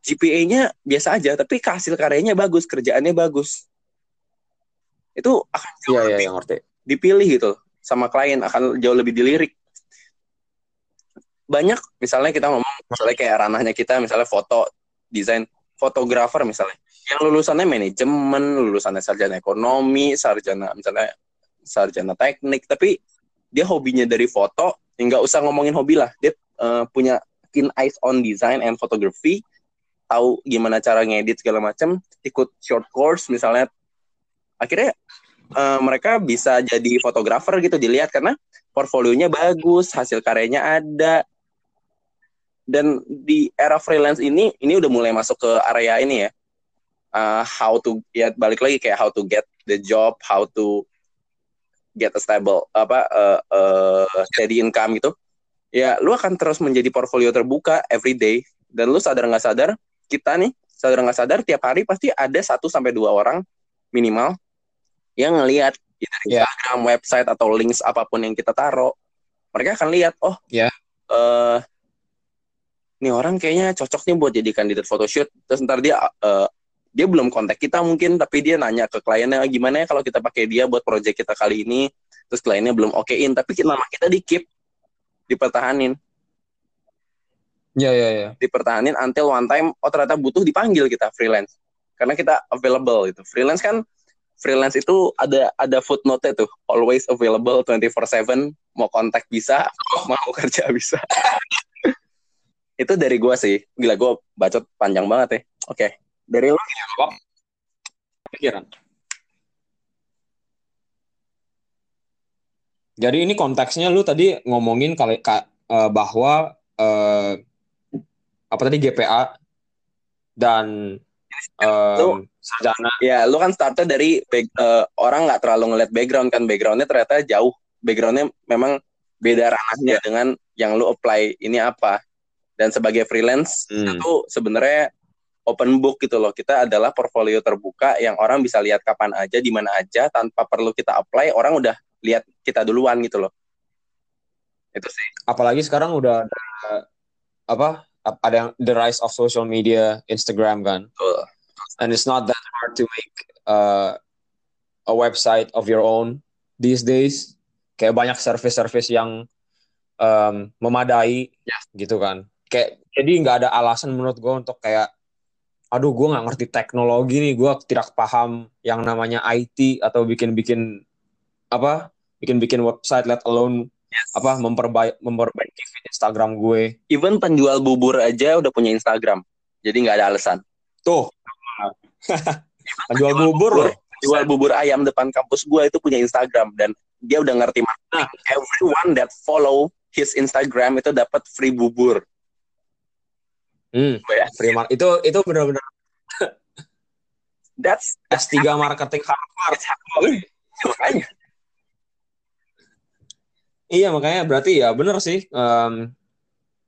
GPA-nya biasa aja, tapi hasil karyanya bagus, kerjaannya bagus. Itu akan jauh Iya, iya, lebih yang ngerti. dipilih gitu sama klien akan jauh lebih dilirik. Banyak misalnya kita ngomong misalnya kayak ranahnya kita misalnya foto desain fotografer misalnya yang lulusannya manajemen lulusannya sarjana ekonomi sarjana misalnya sarjana teknik tapi dia hobinya dari foto nggak usah ngomongin hobi lah dia uh, punya keen eyes on design and photography tahu gimana cara ngedit segala macam ikut short course misalnya akhirnya uh, mereka bisa jadi fotografer gitu dilihat karena portfolionya bagus hasil karyanya ada. Dan di era freelance ini ini udah mulai masuk ke area ini ya. Uh, how to ya balik lagi kayak how to get the job how to get a stable apa uh, uh, steady income gitu. Ya lu akan terus menjadi portfolio terbuka every day. Dan lu sadar nggak sadar kita nih sadar nggak sadar tiap hari pasti ada satu sampai dua orang minimal yang ngelihat dari yeah. Instagram, website atau links apa pun yang kita taruh mereka akan lihat oh ya. yeah. uh, nih orang kayaknya cocok nih buat jadi kandidat photoshoot. Terus ntar dia uh, dia belum kontak kita mungkin tapi dia nanya ke kliennya ah, gimana ya kalau kita pakai dia buat project kita kali ini? Terus kliennya belum okein tapi kita, nama kita di keep dipertahanin. Ya ya ya. Dipertahanin until one time oh ternyata butuh dipanggil kita freelance. Karena kita available itu freelance kan freelance itu ada ada footnote tuh. Always available 24/7 mau kontak bisa mau kerja bisa. Itu dari gue sih. Gila gue bacot panjang banget ya. Oke. Okay. dari lo pikiran. Jadi ini konteksnya lu tadi ngomongin kali ka, uh, bahwa uh, apa tadi GPA dan um, sarjana ya lu kan starter dari back, uh, orang nggak terlalu ngeliat background kan backgroundnya ternyata jauh backgroundnya memang beda ranahnya yeah. dengan yang lu apply ini apa dan sebagai freelance hmm. itu sebenarnya open book gitu loh. Kita adalah portfolio terbuka yang orang bisa lihat kapan aja, di mana aja, tanpa perlu kita apply, orang udah lihat kita duluan gitu loh. Itu sih. Apalagi sekarang udah ada apa? Ada yang the rise of social media, Instagram kan. Betul. And it's not hard to make uh, a website of your own these days. Kayak banyak service-service yang um, memadai, yes. gitu kan kayak jadi nggak ada alasan menurut gue untuk kayak aduh gue nggak ngerti teknologi nih gue tidak paham yang namanya IT atau bikin-bikin apa bikin-bikin website let alone yes. apa memperbaik memperbaiki Instagram gue even penjual bubur aja udah punya Instagram jadi nggak ada alasan tuh penjual bubur loh jual bubur ayam depan kampus gue itu punya Instagram dan dia udah ngerti marketing. Nah. Everyone that follow his Instagram itu dapat free bubur. Hmm. Free market itu itu benar-benar That's S3 marketing Harvard. Iya, makanya. Iya makanya berarti ya benar sih um,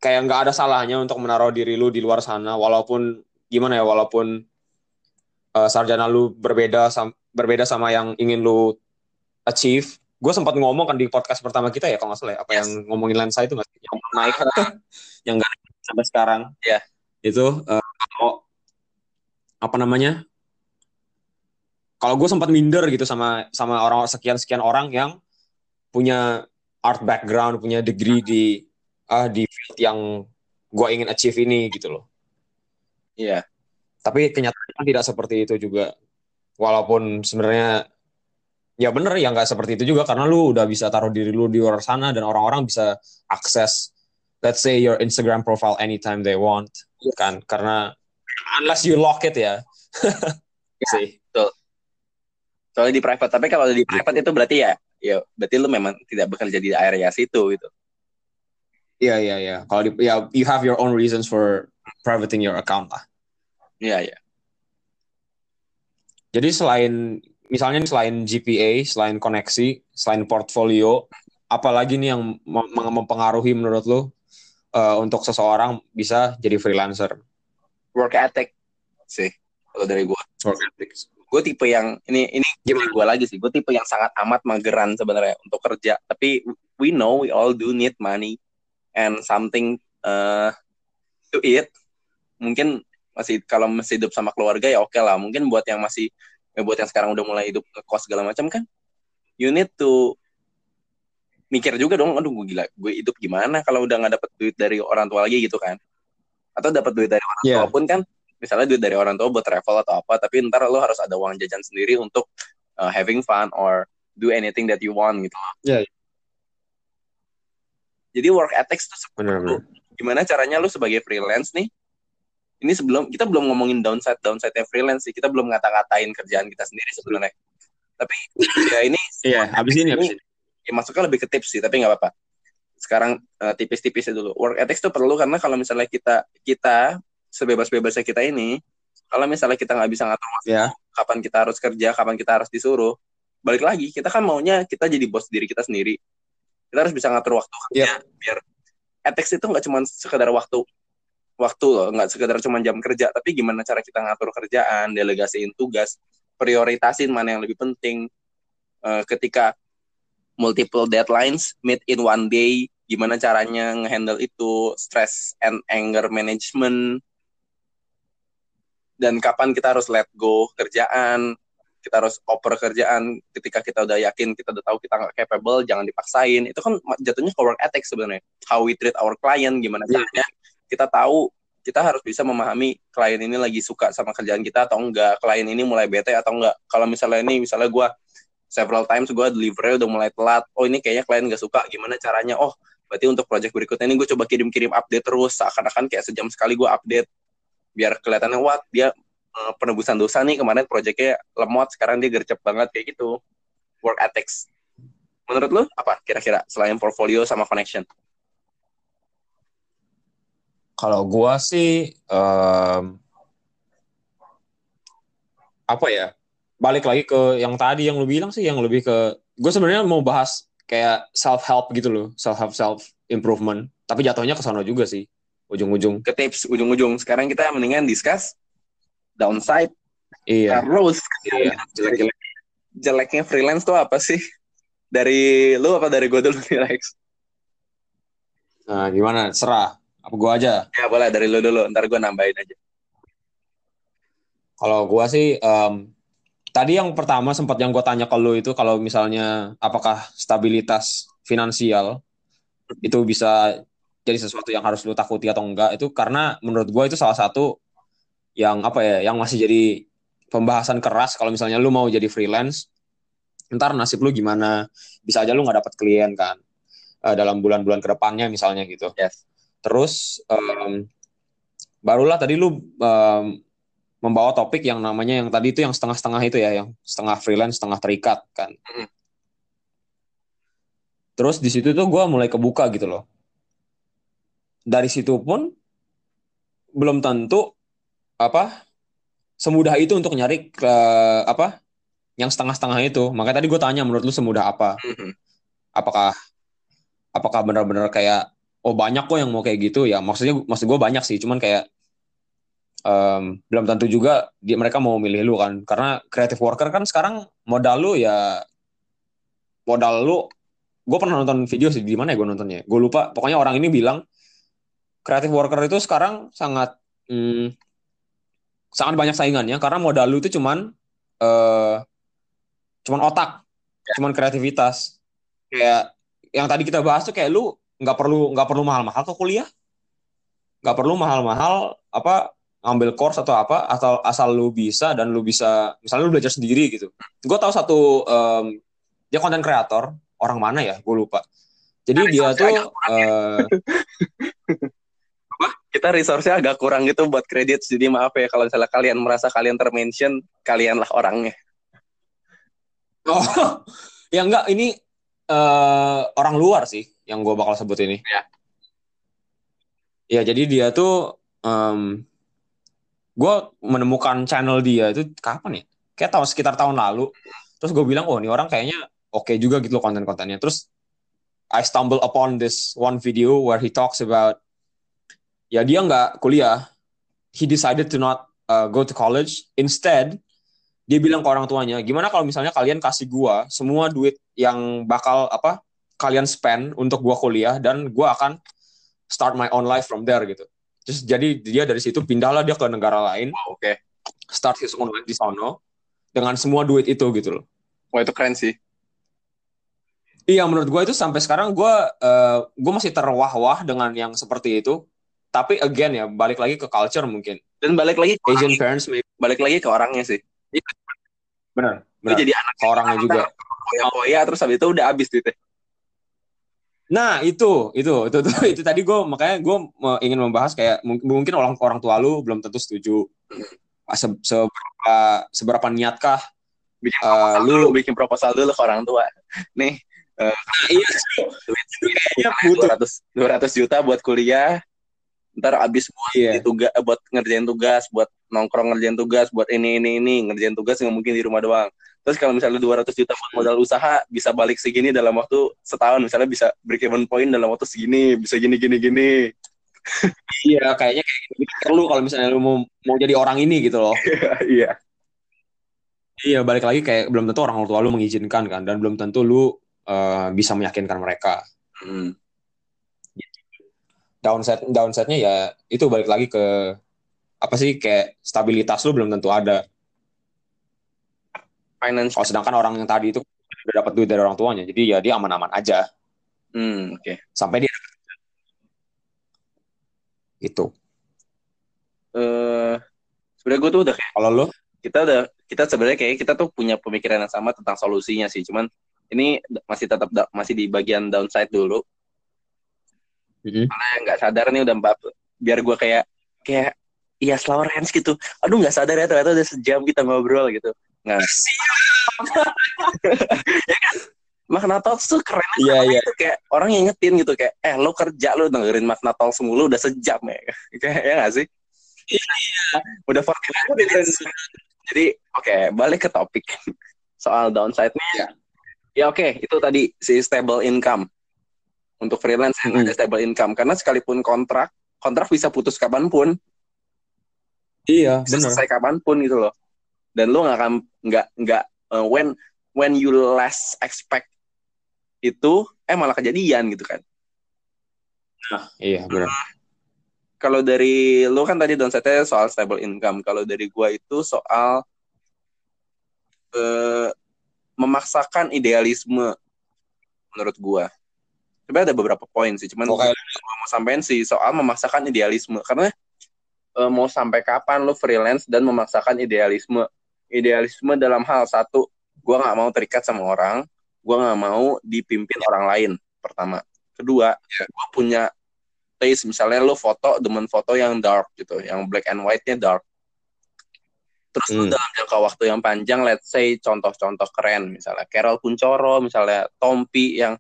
kayak nggak ada salahnya untuk menaruh diri lu di luar sana walaupun gimana ya walaupun uh, sarjana lu berbeda sam berbeda sama yang ingin lu achieve. Gue sempat ngomong kan di podcast pertama kita ya kalau nggak salah ya, apa yes. yang ngomongin lensa itu nggak yang naik yang nggak sampai sekarang. Ya. Yeah itu uh, kalau apa namanya kalau gue sempat minder gitu sama sama orang sekian sekian orang yang punya art background punya degree di uh, di field yang gue ingin achieve ini gitu loh iya yeah. Tapi kenyataan tidak seperti itu juga walaupun sebenarnya ya bener ya nggak seperti itu juga karena lu udah bisa taruh diri lu di luar sana dan orang-orang bisa akses let's say your Instagram profile anytime they want kan karena unless you lock it ya. ya sih, betul. Soalnya di private, tapi kalau di private itu berarti ya, ya berarti lu memang tidak bekerja di area situ gitu. Iya iya iya. Kalau di ya you have your own reasons for privating your account lah. Iya iya. Jadi selain misalnya selain GPA, selain koneksi, selain portfolio, apalagi nih yang mempengaruhi menurut lo uh, untuk seseorang bisa jadi freelancer? Work ethic sih kalau dari gue. Work ethic. Gue tipe yang ini ini gimana gue lagi sih. Gue tipe yang sangat amat mageran sebenarnya untuk kerja. Tapi we know we all do need money and something uh, to eat. Mungkin masih kalau masih hidup sama keluarga ya oke okay lah. Mungkin buat yang masih ya buat yang sekarang udah mulai hidup kos segala macam kan, you need to mikir juga dong, aduh gue gila, gue hidup gimana kalau udah nggak dapet duit dari orang tua lagi gitu kan? Atau dapat duit dari orang yeah. tua pun kan misalnya duit dari orang tua buat travel atau apa tapi ntar lo harus ada uang jajan sendiri untuk uh, having fun or do anything that you want gitu Iya, iya. jadi work ethics tuh gimana caranya lu sebagai freelance nih ini sebelum kita belum ngomongin downside downside freelance sih. Kita belum ngata-ngatain kerjaan kita sendiri sebenarnya. Tapi ya ini iya habis ini habis ini. ya masuknya lebih ke tips sih tapi nggak apa-apa. Sekarang uh, tipis-tipisnya dulu. Work ethics itu perlu karena kalau misalnya kita kita sebebas-bebasnya kita ini kalau misalnya kita nggak bisa ngatur waktu ya kapan kita harus kerja kapan kita harus disuruh balik lagi kita kan maunya kita jadi bos diri kita sendiri. Kita harus bisa ngatur waktu kerja biar ethics itu nggak cuma sekedar waktu waktu loh nggak sekedar cuma jam kerja tapi gimana cara kita ngatur kerjaan delegasiin tugas prioritasin mana yang lebih penting. Eh, ketika multiple deadlines meet in one day gimana caranya ngehandle itu stress and anger management. Dan kapan kita harus let go kerjaan kita harus oper kerjaan ketika kita udah yakin kita udah tahu kita nggak capable jangan dipaksain. Itu kan jatuhnya ke work ethics sebenarnya. How we treat our client gimana Iya. caranya kita tahu kita harus bisa memahami klien ini lagi suka sama kerjaan kita atau enggak klien ini mulai bete atau enggak. Kalau misalnya ini misalnya gue several times gue delivery udah mulai telat oh ini kayaknya klien nggak suka gimana caranya? Oh berarti untuk project berikutnya ini gue coba kirim-kirim update terus seakan-akan kayak sejam sekali gue update biar kelihatannya wah dia eh, penebusan dosa nih kemarin projectnya lemot sekarang dia gercep banget kayak gitu. Work ethics. Menurut lu apa kira-kira selain portfolio sama connection Kalau gua sih em, apa ya? Balik lagi ke yang tadi yang lu bilang sih yang lebih ke gue sebenarnya mau bahas kayak self help gitu loh, self help self improvement. Tapi jatuhnya ke sana juga sih ujung-ujung. ke tips ujung-ujung sekarang kita mendingan discuss downside Iya. terus Iya. Jelek-jelek. jeleknya freelance tuh apa sih dari lu apa dari gue dulu nih Lex Nah, gimana? Serah. Apa gua aja? ya boleh. Dari lu dulu. Ntar gue nambahin aja. Kalau gua sih em, tadi yang pertama sempat yang gua tanya ke lu itu kalau misalnya apakah stabilitas finansial itu bisa jadi sesuatu yang harus lu takuti atau enggak itu karena menurut gua itu salah satu yang apa ya yang masih jadi pembahasan keras kalau misalnya lu mau jadi freelance ntar nasib lu gimana? Bisa aja lu nggak dapat klien kan eh, dalam bulan-bulan ke depannya misalnya gitu. Yes Terus em, barulah tadi lu em, membawa topik yang namanya yang tadi itu yang setengah-setengah itu ya, yang setengah freelance, setengah terikat kan. Mm. Terus di situ tuh gue mulai kebuka gitu loh. Dari situ pun belum tentu apa semudah itu untuk nyari ke apa yang setengah-setengah itu. Makanya tadi gue tanya menurut lu semudah apa? Mhm. apakah apakah benar-benar kayak oh banyak kok yang mau kayak gitu ya. Maksudnya maksud gue banyak sih. Cuman kayak em, belum tentu juga dia mereka mau milih lu kan. Karena creative worker kan sekarang modal lu ya modal lu gue pernah nonton video sih. Di mana ya gue nontonnya? Gue lupa. Pokoknya orang ini bilang creative worker itu sekarang sangat hmm, sangat banyak saingannya. Karena modal lu itu cuman eh cuman otak. Cuman kreativitas. Kayak yang tadi kita bahas tuh kayak lu nggak perlu nggak perlu mahal-mahal ke kuliah. Nggak perlu mahal-mahal apa ngambil course atau apa atau asal lu bisa dan lu bisa misalnya lu belajar sendiri gitu. Gue tahu satu em, dia konten kreator orang mana ya? Gue lupa. Jadi dia tuh eh, kita resource-nya agak kurang gitu buat kredit. Jadi maaf ya kalau misalnya kalian merasa kalian termention kalianlah orangnya. Oh ya enggak ini eh, orang luar sih yang gue bakal sebut ini. Ya. ya jadi dia tuh em, gue menemukan channel dia itu kapan ya? Kayak tahun sekitar tahun lalu. Terus gue bilang oh ini orang kayaknya oke juga gitu loh konten-kontennya. Terus I stumble upon this one video where he talks about ya dia nggak kuliah. He decided to not uh, go to college. Instead dia bilang ke orang tuanya gimana kalau misalnya kalian kasih gua semua duit yang bakal apa kalian spend untuk gua kuliah dan gua akan start my own life from there gitu. Terus jadi dia dari situ pindahlah dia ke negara lain. Oke. Start his own life di sono dengan semua duit itu gitu loh. Wah itu keren sih. Iya, menurut gue itu sampai sekarang gue eh, gue masih terwah-wah dengan yang seperti itu. tapi again ya balik lagi ke culture mungkin. Dan balik lagi ke Asian orangnya. parents maybe balik lagi ke orangnya sih. Benar benar. jadi anak ke orangnya juga. poya-poya terus habis itu udah habis duitnya Nah itu itu itu itu, itu tadi gue makanya gue ingin membahas kayak mung- mungkin orang orang tua lu belum tentu setuju. Se- seberapa seberapa niatkah bikin Eh, proposal lu- dulu bikin proposal dulu ke orang tua. Nih iya duit kayaknya butuh. 200 200 juta buat kuliah. Ntar abis buat iya. tugas buat ngerjain tugas buat nongkrong ngerjain tugas buat ini ini ini ngerjain tugas nggak mungkin di rumah doang terus kalau misalnya 200 juta buat modal usaha bisa balik segini dalam waktu setahun. Misalnya bisa break even point dalam waktu segini bisa gini gini gini. Iya kayaknya kayak gitu. Perlu kalau misalnya lu mau mau jadi orang ini gitu loh. Iya. Iya balik lagi kayak belum tentu orang tua lu mengizinkan kan dan belum tentu lu eh, bisa meyakinkan mereka. Hmm. downside downside-nya ya itu balik lagi ke apa sih kayak stabilitas lu belum tentu ada finance. Kalau sedangkan orang yang tadi itu udah dapat duit dari orang tuanya. Jadi ya dia aman-aman aja. Hmm, oke. Sampai dia gitu. Eh sebenarnya gue tuh udah kayak kalau lu? Kita udah kita sebenarnya kayak kita tuh punya pemikiran yang sama tentang solusinya sih. Cuman ini masih tetap da- masih di bagian downside dulu. Mm-mm. Karena nggak sadar nih udah empat biar gue kayak kayak iya slower hands gitu. Aduh nggak sadar ya ternyata udah sejam kita ngobrol gitu nggak ya kan? Makna Talks tuh keren iya iya. itu kayak orang yang ngetin gitu kayak eh lo kerja lo dengerin Makna Talks mulu udah sejam ya. Kayak ya nggak sih? Iya, udah 40 minutes jadi oke balik ke topik. Soal downside-nya. Iya. ya oke itu tadi si stable income. Untuk freelance yang Mm-mm. ada stable income. Karena sekalipun kontrak kontrak bisa putus kapan pun. Iya bisa benar. selesai kapan pun gitu loh dan lu nggak akan nggak nggak uh, when when you less expect itu eh malah kejadian gitu kan. Iya benar. Kalau dari lu kan tadi downside-nya soal stable income. Kalau dari gua itu soal eh, memaksakan idealisme menurut gua. Sebenarnya ada beberapa poin sih cuman Oke. gua mau sampein sih soal memaksakan idealisme. Karena eh, mau sampai kapan lu freelance dan memaksakan idealisme idealisme dalam hal satu gua nggak mau terikat sama orang gua nggak mau dipimpin orang lain pertama. Kedua gua punya taste misalnya lu foto demen foto yang dark gitu yang black and white-nya dark. Terus lu Hmm. dalam jangka waktu yang panjang let's say contoh-contoh keren misalnya Carol Kuncoro misalnya Tompi yang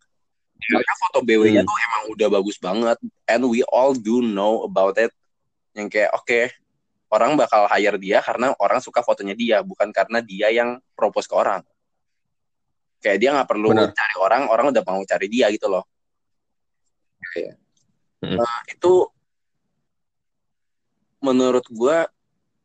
mereka foto BW-nya Hmm. tuh emang udah bagus banget and we all do know about it. Yang kayak oke orang bakal hire dia karena orang suka fotonya dia bukan karena dia yang propose ke orang kayak dia nggak perlu Benar. cari orang orang udah mau cari dia gitu loh Iya. Mm. Nah, itu menurut gua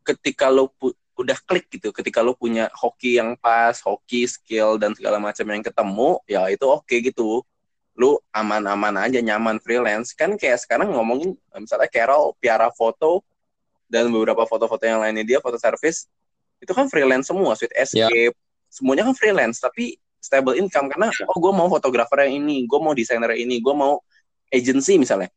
ketika lo udah klik gitu ketika lo punya hoki yang pas hoki skill dan segala macam yang ketemu ya itu oke gitu lu aman-aman aja nyaman freelance kan kayak sekarang ngomongin misalnya Carol piara foto dan beberapa foto-foto yang lainnya dia foto service itu kan freelance semua Sweet Escape. Semuanya kan freelance tapi stable income. Karena oh gue mau fotografer yang ini gue mau desainer yang ini gue mau agency misalnya.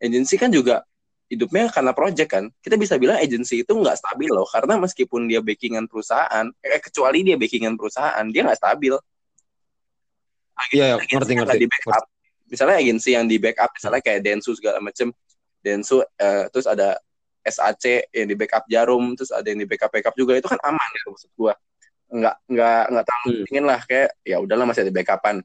Agency kan juga hidupnya karena project kan. Kita bisa bilang agency itu nggak stabil loh karena meskipun dia backingan perusahaan eh, kecuali dia backingan perusahaan dia nggak stabil. Iya iya, Agency ngerti yang ngerti. di backup. Misalnya agensi yang di backup misalnya kayak Densu segala macem. Densu eh, terus ada SAC yang di backup Jarum terus ada yang di backup backup juga. Itu kan aman gitu maksud gua. Nggak nggak nggak terlalu Hmm. lah kayak ya udahlah masih ada backupan.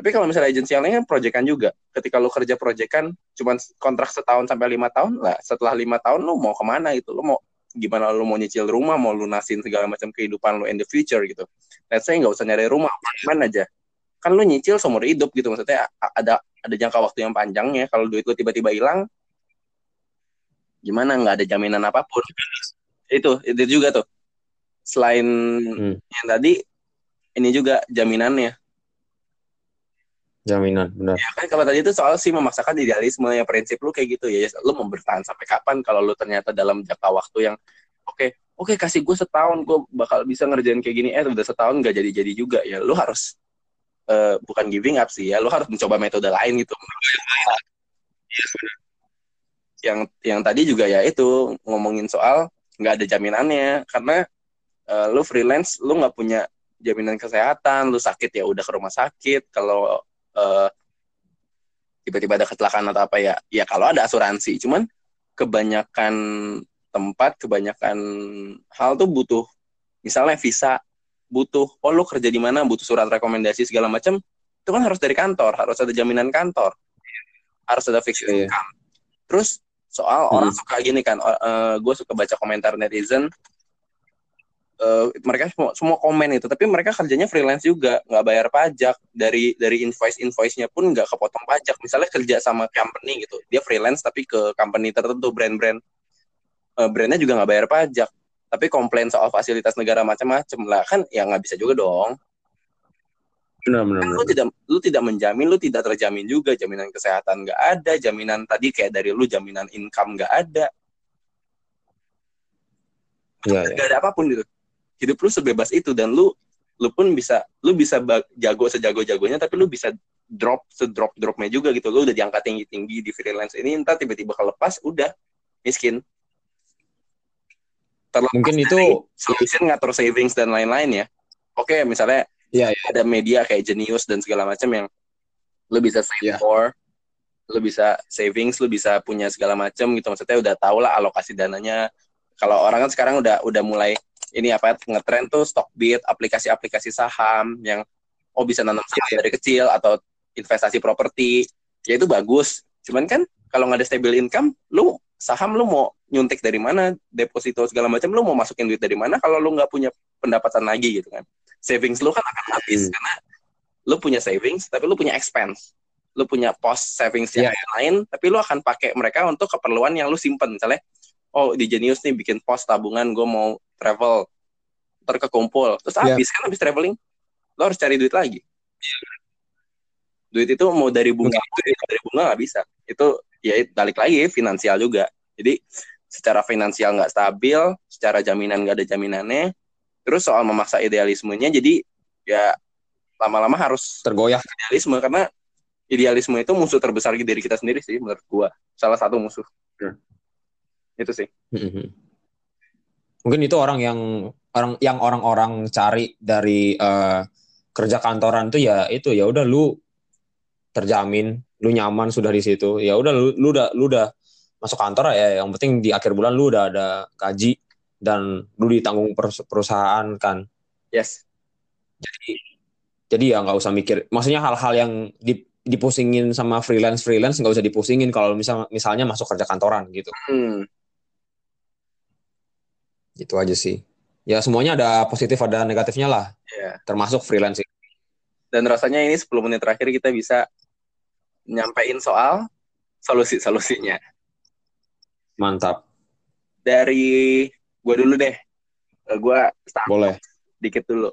Tapi kalau misalnya agensi yang lain kan proyekan juga. Ketika lu kerja proyekan cuman kontrak setahun sampai lima tahun lah setelah lima tahun lu mau ke mana gitu? Lu mau gimana lu mau nyicil rumah mau lunasin segala macam kehidupan lu in the future gitu. Let's say nggak usah nyari rumah apartemen aja. Kan lu nyicil seumur hidup gitu maksudnya ada ada jangka waktu yang panjangnya kalau duit lu tiba-tiba hilang gimana nggak ada jaminan apa pun. Itu itu juga tuh. Selain Hmm. yang tadi ini juga jaminannya. Jaminan benar. Ya kan kalau tadi itu soal sih memaksakan idealisme ya prinsip lu kayak gitu ya. Lu mau bertahan sampai kapan kalau lu ternyata dalam jangka waktu yang oke oke kasih gue setahun gue bakal bisa ngerjain kayak gini. Eh udah setahun nggak jadi jadi juga. Ya lu harus eh, bukan giving up sih ya. Lu harus mencoba metode lain gitu yang yang tadi juga ya itu ngomongin soal nggak ada jaminannya. Karena uh, lu freelance lu nggak punya jaminan kesehatan lu sakit ya udah ke rumah sakit. Kalau uh, tiba-tiba ada kecelakaan atau apa ya ya kalau ada asuransi. Cuman kebanyakan tempat kebanyakan hal tuh butuh misalnya visa butuh oh lu kerja di mana butuh surat rekomendasi segala macam itu kan harus dari kantor harus ada jaminan kantor. Harus ada fixed yeah. income. Terus soal hmm. orang suka gini kan uh, eh, gue suka baca komentar netizen. Uh, mereka semua, semua komen itu tapi mereka kerjanya freelance juga nggak bayar pajak. Dari dari invoice invoice nya pun nggak kepotong pajak. Misalnya kerja sama company gitu dia freelance tapi ke company tertentu brand-brand. Uh, brandnya juga nggak bayar pajak. Tapi komplain soal fasilitas negara macam-macam lah kan ya nggak bisa juga dong Benar, benar, kan lu tidak lu tidak menjamin, lu tidak terjamin juga jaminan kesehatan nggak ada, jaminan tadi kayak dari lu jaminan income nggak ada. Ya, gak ya. ada apa pun gitu. Hidup lu sebebas itu dan lu lu pun bisa lu bisa jago sejago jagonya tapi lu bisa drop sedrop dropnya juga gitu lu udah diangkat tinggi tinggi di freelance ini entar tiba-tiba kelepas udah miskin Terlepas mungkin itu solusi ngatur savings dan lain-lain ya oke misalnya yeah, yeah. ada media kayak Genius dan segala macam yang lo bisa save yeah. more lo bisa savings lo bisa punya segala macam gitu maksudnya udah tau lah alokasi dananya kalau orang kan sekarang udah udah mulai ini apa ngetren tuh stock bit aplikasi-aplikasi saham yang oh bisa nanam saham yeah. dari kecil atau investasi properti ya itu bagus cuman kan kalau nggak ada stable income lu saham lu mau nyuntik dari mana deposito segala macam lu mau masukin duit dari mana kalau lu nggak punya pendapatan lagi gitu kan. Savings lu kan akan habis hmm. karena lu punya savings tapi lu punya expense. Lu punya pos savings yang yeah. lain tapi lu akan pakai mereka untuk keperluan yang lu simpen. Misalnya oh di Genius nih bikin pos tabungan gue mau travel terkekumpul terus yeah. habis kan habis traveling lu harus cari duit lagi. Duit itu mau dari bunga dari bunga nggak bisa. Itu ya balik lagi finansial juga. Jadi secara finansial nggak stabil secara jaminan nggak ada jaminannya terus soal memaksa idealismenya jadi ya lama-lama harus tergoyah. idealisme karena idealisme itu musuh terbesar di diri kita sendiri sih menurut gua. Salah satu musuh. Hmm. itu sih. Hmm. mungkin itu orang yang orang yang orang-orang cari dari uh, kerja kantoran tuh ya itu ya udah lu terjamin lu nyaman sudah di situ ya udah lu, lu udah lu udah masuk kantor ya yang penting di akhir bulan lu udah ada gaji dan lu ditanggung perusahaan kan. Yes. Jadi jadi ya nggak usah mikir. Maksudnya hal-hal yang dipusingin sama freelance freelance nggak usah dipusingin kalau misal misalnya masuk kerja kantoran gitu. Hmm. Itu aja sih. Ya semuanya ada positif ada negatifnya lah. Yeah. Termasuk freelance. Dan rasanya ini 10 menit terakhir kita bisa nyampein soal solusi-solusinya. Mantap. Dari gue dulu deh eh, gue boleh dikit dulu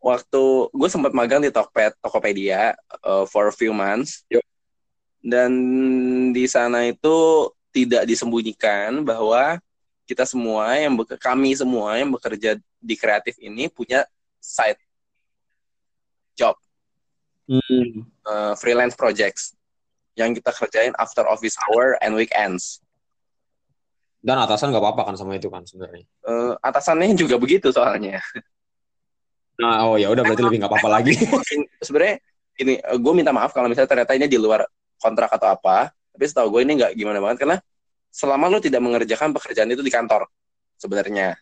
waktu gue sempat magang di Tokped Tokopedia uh, for a few months Yuk. dan di sana itu tidak disembunyikan bahwa kita semua yang kami semua yang bekerja di kreatif ini punya side job hmm. Uh, freelance projects yang kita kerjain after office hour and weekends dan atasan nggak apa-apa kan sama itu kan sebenarnya. Uh, atasannya juga begitu soalnya. Nah, oh ya udah berarti lebih nggak apa-apa lagi. sebenarnya ini eh, gue minta maaf kalau misalnya ternyata ini di luar kontrak atau apa. Tapi setahu gue ini nggak gimana banget karena selama lo tidak mengerjakan pekerjaan itu di kantor sebenarnya.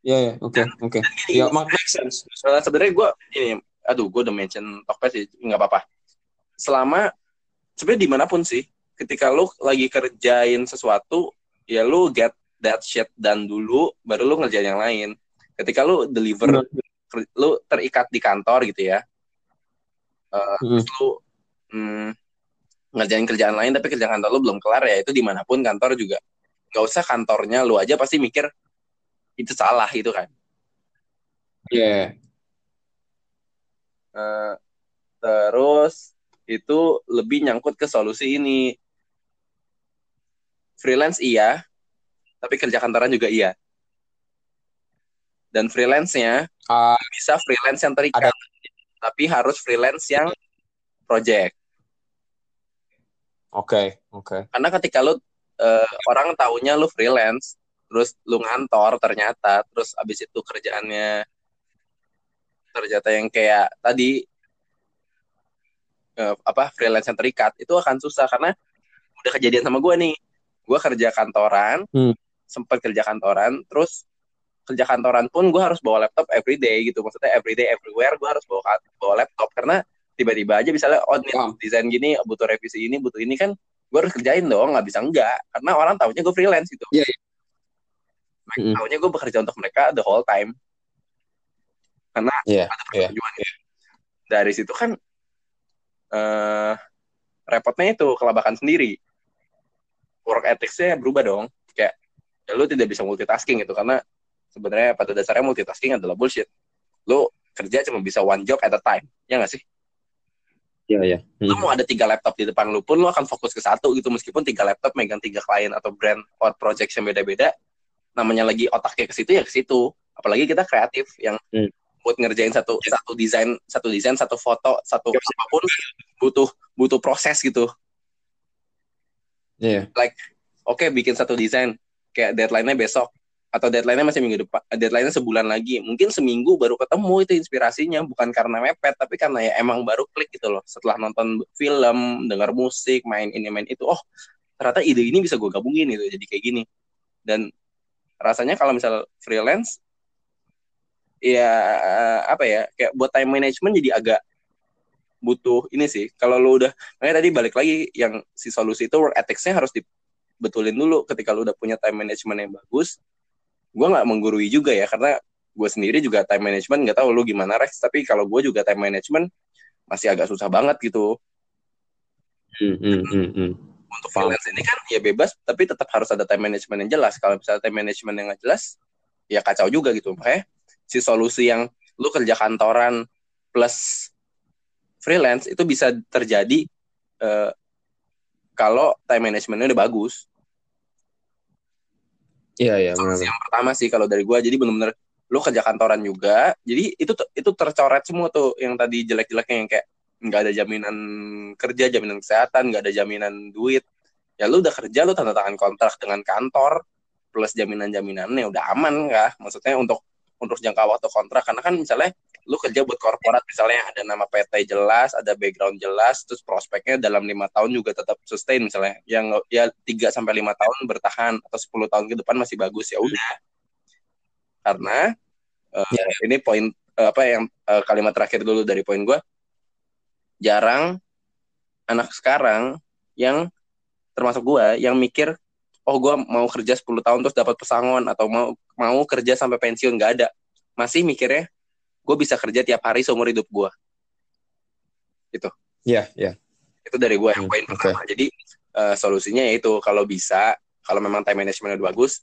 Iya, ya, oke, oke. Ya, make sense. Sebenarnya gue ini, aduh, gue udah mention Tokped sih, nggak apa-apa. Selama sebenarnya di mana pun sih, ketika lu lagi kerjain sesuatu ya lu get that shit done dulu baru lu ngerjain yang lain ketika lu deliver hmm. lu terikat di kantor gitu ya uh, hmm. lu hmm, ngerjain kerjaan lain tapi kerjaan kantor lu belum kelar ya itu di mana pun kantor juga nggak usah kantornya lu aja pasti mikir itu salah itu kan iya yeah. Uh, terus itu lebih nyangkut ke solusi ini freelance iya, tapi kerja kantoran juga iya. Dan freelance-nya uh, bisa freelance yang terikat, ada. tapi harus freelance yang project. Oke, oke. Karena ketika lu eh, orang taunya lu freelance, terus lu ngantor ternyata, terus abis itu kerjaannya ternyata yang kayak tadi eh, apa freelance yang terikat itu akan susah karena udah kejadian sama gue nih. Gue kerja kantoran, Hmm. sempat kerja kantoran, terus kerja kantoran pun gue harus bawa laptop everyday gitu. Maksudnya everyday everywhere gue harus bawa bawa laptop karena tiba-tiba aja misalnya oh nih Paham. desain gini butuh revisi ini butuh ini kan gue harus kerjain dong nggak bisa enggak karena orang tahunya gue freelance gitu Iya, iya. Mereka Mm-mm. tahunya gue bekerja untuk mereka the whole time karena Iya, ada iya. persetujuan. Dari situ kan eh repotnya itu kelabakan sendiri. Work ethics-nya berubah dong. Kayak ya lu tidak bisa multitasking gitu. Karena sebenarnya pada dasarnya multitasking adalah bullshit. Lu kerja cuma bisa one job at a time. Ya nggak sih? Iya, iya. lu Hmm. mau ada tiga laptop di depan lu pun lu akan fokus ke satu gitu. Meskipun tiga laptop megang tiga klien atau brand or project yang beda-beda namanya lagi otaknya ke situ ya ke situ. Apalagi kita kreatif yang Hmm. Buat ngerjain satu satu desain satu desain satu foto satu Yep. apa pun butuh butuh proses gitu. Iya. oke bikin satu desain. Kayak deadline-nya besok atau deadline-nya masih minggu depan deadline-nya sebulan lagi. Mungkin seminggu baru ketemu itu inspirasinya. Bukan karena mepet tapi karena ya emang baru klik gitu loh. Setelah nonton film dengar musik main ini main itu oh ternyata ide ini bisa gue gabungin gitu. Jadi kayak gini. Dan rasanya kalau misal freelance ya apa ya kayak buat time management jadi agak butuh ini sih. Kalau lu udah makanya tadi balik lagi yang si solusi itu work ethics-nya harus dibetulin dulu. Ketika lu udah punya time management yang bagus gue nggak menggurui juga ya karena gue sendiri juga time management nggak tahu lu gimana Rex. Tapi kalau gue juga time management masih agak susah banget gitu. Hmm, hmm, untuk freelance ini kan ya bebas tapi tetap harus ada time management yang jelas. Kalau misalnya time management yang nggak jelas ya kacau juga gitu. Makanya si solusi yang lu kerja kantoran plus freelance itu bisa terjadi eh, kalau time managementnya udah bagus. Iya, iya, solusi yang pertama sih kalau dari gua. Jadi benar-benar lu kerja kantoran juga jadi itu itu tercoret semua tuh yang tadi jelek-jeleknya yang kayak nggak ada jaminan kerja jaminan kesehatan nggak ada jaminan duit. Ya lu udah kerja lu tanda tangan kontrak dengan kantor plus jaminan jaminannya udah aman kah? Maksudnya untuk untuk jangka waktu kontrak karena kan misalnya lu kerja buat korporat misalnya ada nama PT jelas ada background jelas terus prospeknya dalam lima tahun juga tetap sustain misalnya. Yang ya 3 sampai lima tahun bertahan atau 10 tahun ke depan masih bagus ya udah. Karena eh, Ya, ini poin eh, apa yang eh, kalimat terakhir dulu dari poin gue jarang anak sekarang yang termasuk gue yang mikir oh gue mau kerja 10 tahun terus dapat pesangon atau mau mau kerja sampai pensiun nggak ada masih mikirnya gue bisa kerja tiap hari seumur hidup gue Iya, iya. itu dari gue yang Hmm, poin oke. pertama jadi eh, solusinya yaitu kalau bisa kalau memang time management udah bagus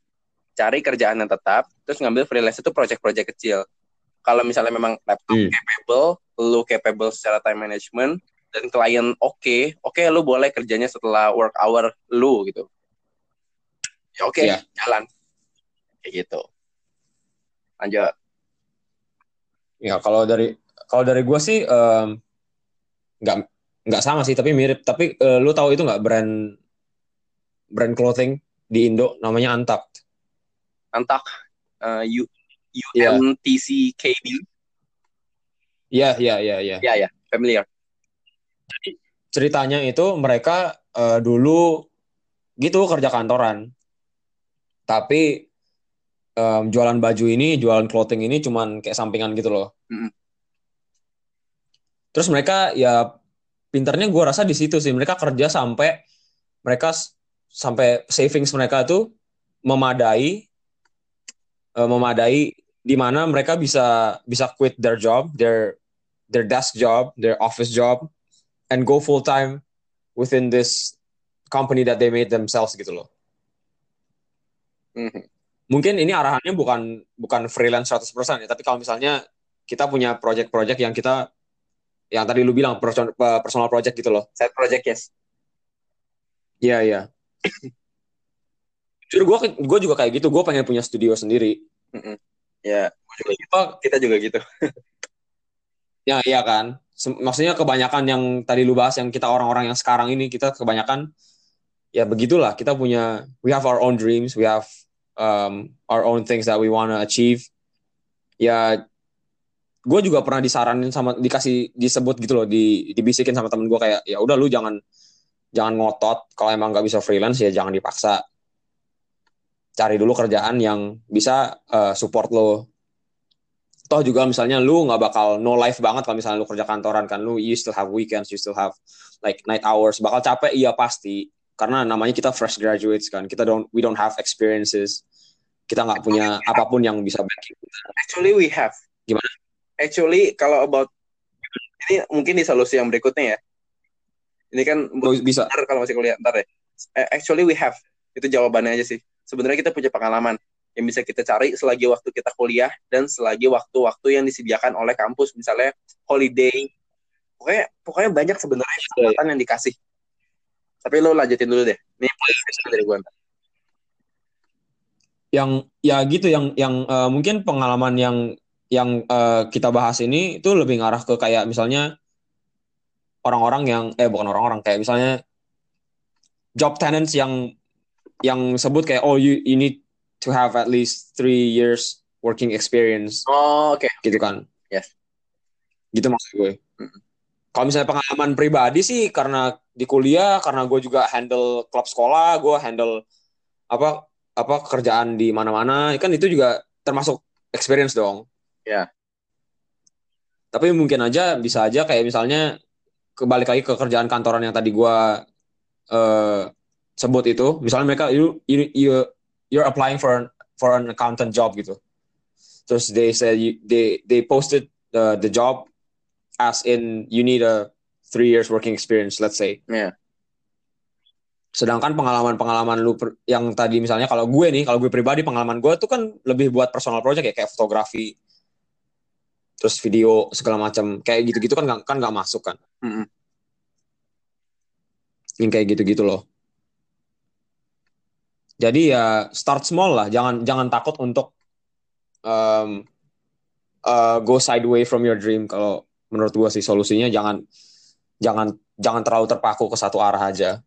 cari kerjaan yang tetap terus ngambil freelance itu project-project kecil kalau misalnya memang laptop Hmm. capable lu capable secara time management dan klien oke oke lu boleh kerjanya setelah work hour lu gitu ya oke Iya. jalan kayak gitu lanjut Ya, kalau dari kalau dari gue sih nggak nggak sama sih, tapi mirip. Tapi eh, lu tahu itu nggak brand brand clothing di Indo namanya Untucked. antak eh, U Iya. UMTCKB Iya, iya, iya, iya. ya ya familiar Ceritanya itu mereka eh, dulu gitu kerja kantoran. Tapi em, jualan baju ini, jualan clothing ini cuman kayak sampingan gitu loh. Mm-mm. Terus mereka ya pinternya gue rasa di situ sih. Mereka kerja sampai mereka sampai savings mereka tuh memadai eh, memadai di mana mereka bisa bisa quit their job, their their desk job, their office job and go full time within this company that they made themselves gitu loh. Mhm. Mungkin ini arahannya bukan bukan freelance 100% ya, tapi kalau misalnya kita punya project-project yang kita yang tadi lu bilang personal, project gitu loh. side project yes Iya, iya. Jujur gue gue juga kayak gitu. Gue pengen punya studio sendiri. Mm-mm. ya Gua- kita juga gitu ya iya kan. maksudnya kebanyakan yang tadi lu bahas yang kita orang-orang yang sekarang ini kita kebanyakan ya begitulah kita punya we have our own dreams we have um, our own things that we wanna achieve. Ya gue juga pernah disaranin sama dikasih disebut gitu loh di dibisikin sama temen gue kayak ya udah lu jangan jangan ngotot kalau emang nggak bisa freelance ya jangan dipaksa. Cari dulu kerjaan yang bisa uh, support lo. Toh juga misalnya lu nggak bakal no life banget kalau misalnya lu kerja kantoran kan lu you still have weekends you still have like night hours. Bakal capek iya pasti. Karena namanya kita fresh graduates kan kita don't we don't have experiences kita nggak punya apa pun yang bisa backing. Actually we have. Gimana? Actually kalau about ini mungkin di solusi yang berikutnya ya. Ini kan bisa. ntar kalau masih kuliah ntar ya. Actually we have. Itu jawabannya aja sih. Sebenarnya kita punya pengalaman yang bisa kita cari selagi waktu kita kuliah dan selagi waktu-waktu yang disediakan oleh kampus. Misalnya holiday. Pokoknya pokoknya banyak sebenarnya kesempatan yang dikasih. Tapi lo lanjutin dulu deh. Ini dari gue yang ya gitu yang yang uh, mungkin pengalaman yang yang uh, kita bahas ini itu lebih ngarah ke kayak misalnya orang-orang yang eh bukan orang-orang kayak misalnya job tenants yang yang sebut kayak oh you you need to have at least three years working experience. Oh, oke. Okay. Gitu kan? Yes. Gitu maksud gue. Mm-hmm. Kalau misalnya pengalaman pribadi sih karena di kuliah, karena gue juga handle klub sekolah, gue handle apa apa kerjaan di mana-mana, kan itu juga termasuk experience dong. Ya. Yeah. Tapi mungkin aja bisa aja kayak misalnya kebalik lagi ke kerjaan kantoran yang tadi gue uh, sebut itu, misalnya mereka you, you, you you're applying for an for an accountant job gitu. Terus they said you, they they posted the the job as in you need a three years working experience, let's say. Yeah. Sedangkan pengalaman-pengalaman lu per, yang tadi misalnya kalau gue nih, kalau gue pribadi pengalaman gue tuh kan lebih buat personal project ya kayak fotografi, terus video segala macam kayak gitu-gitu kan gak, kan nggak masuk kan. Mm -hmm. Yang kayak gitu-gitu loh. Jadi ya start small lah, jangan jangan takut untuk um, uh, go sideways from your dream. Kalau menurut gua sih solusinya jangan jangan jangan terlalu terpaku ke satu arah aja.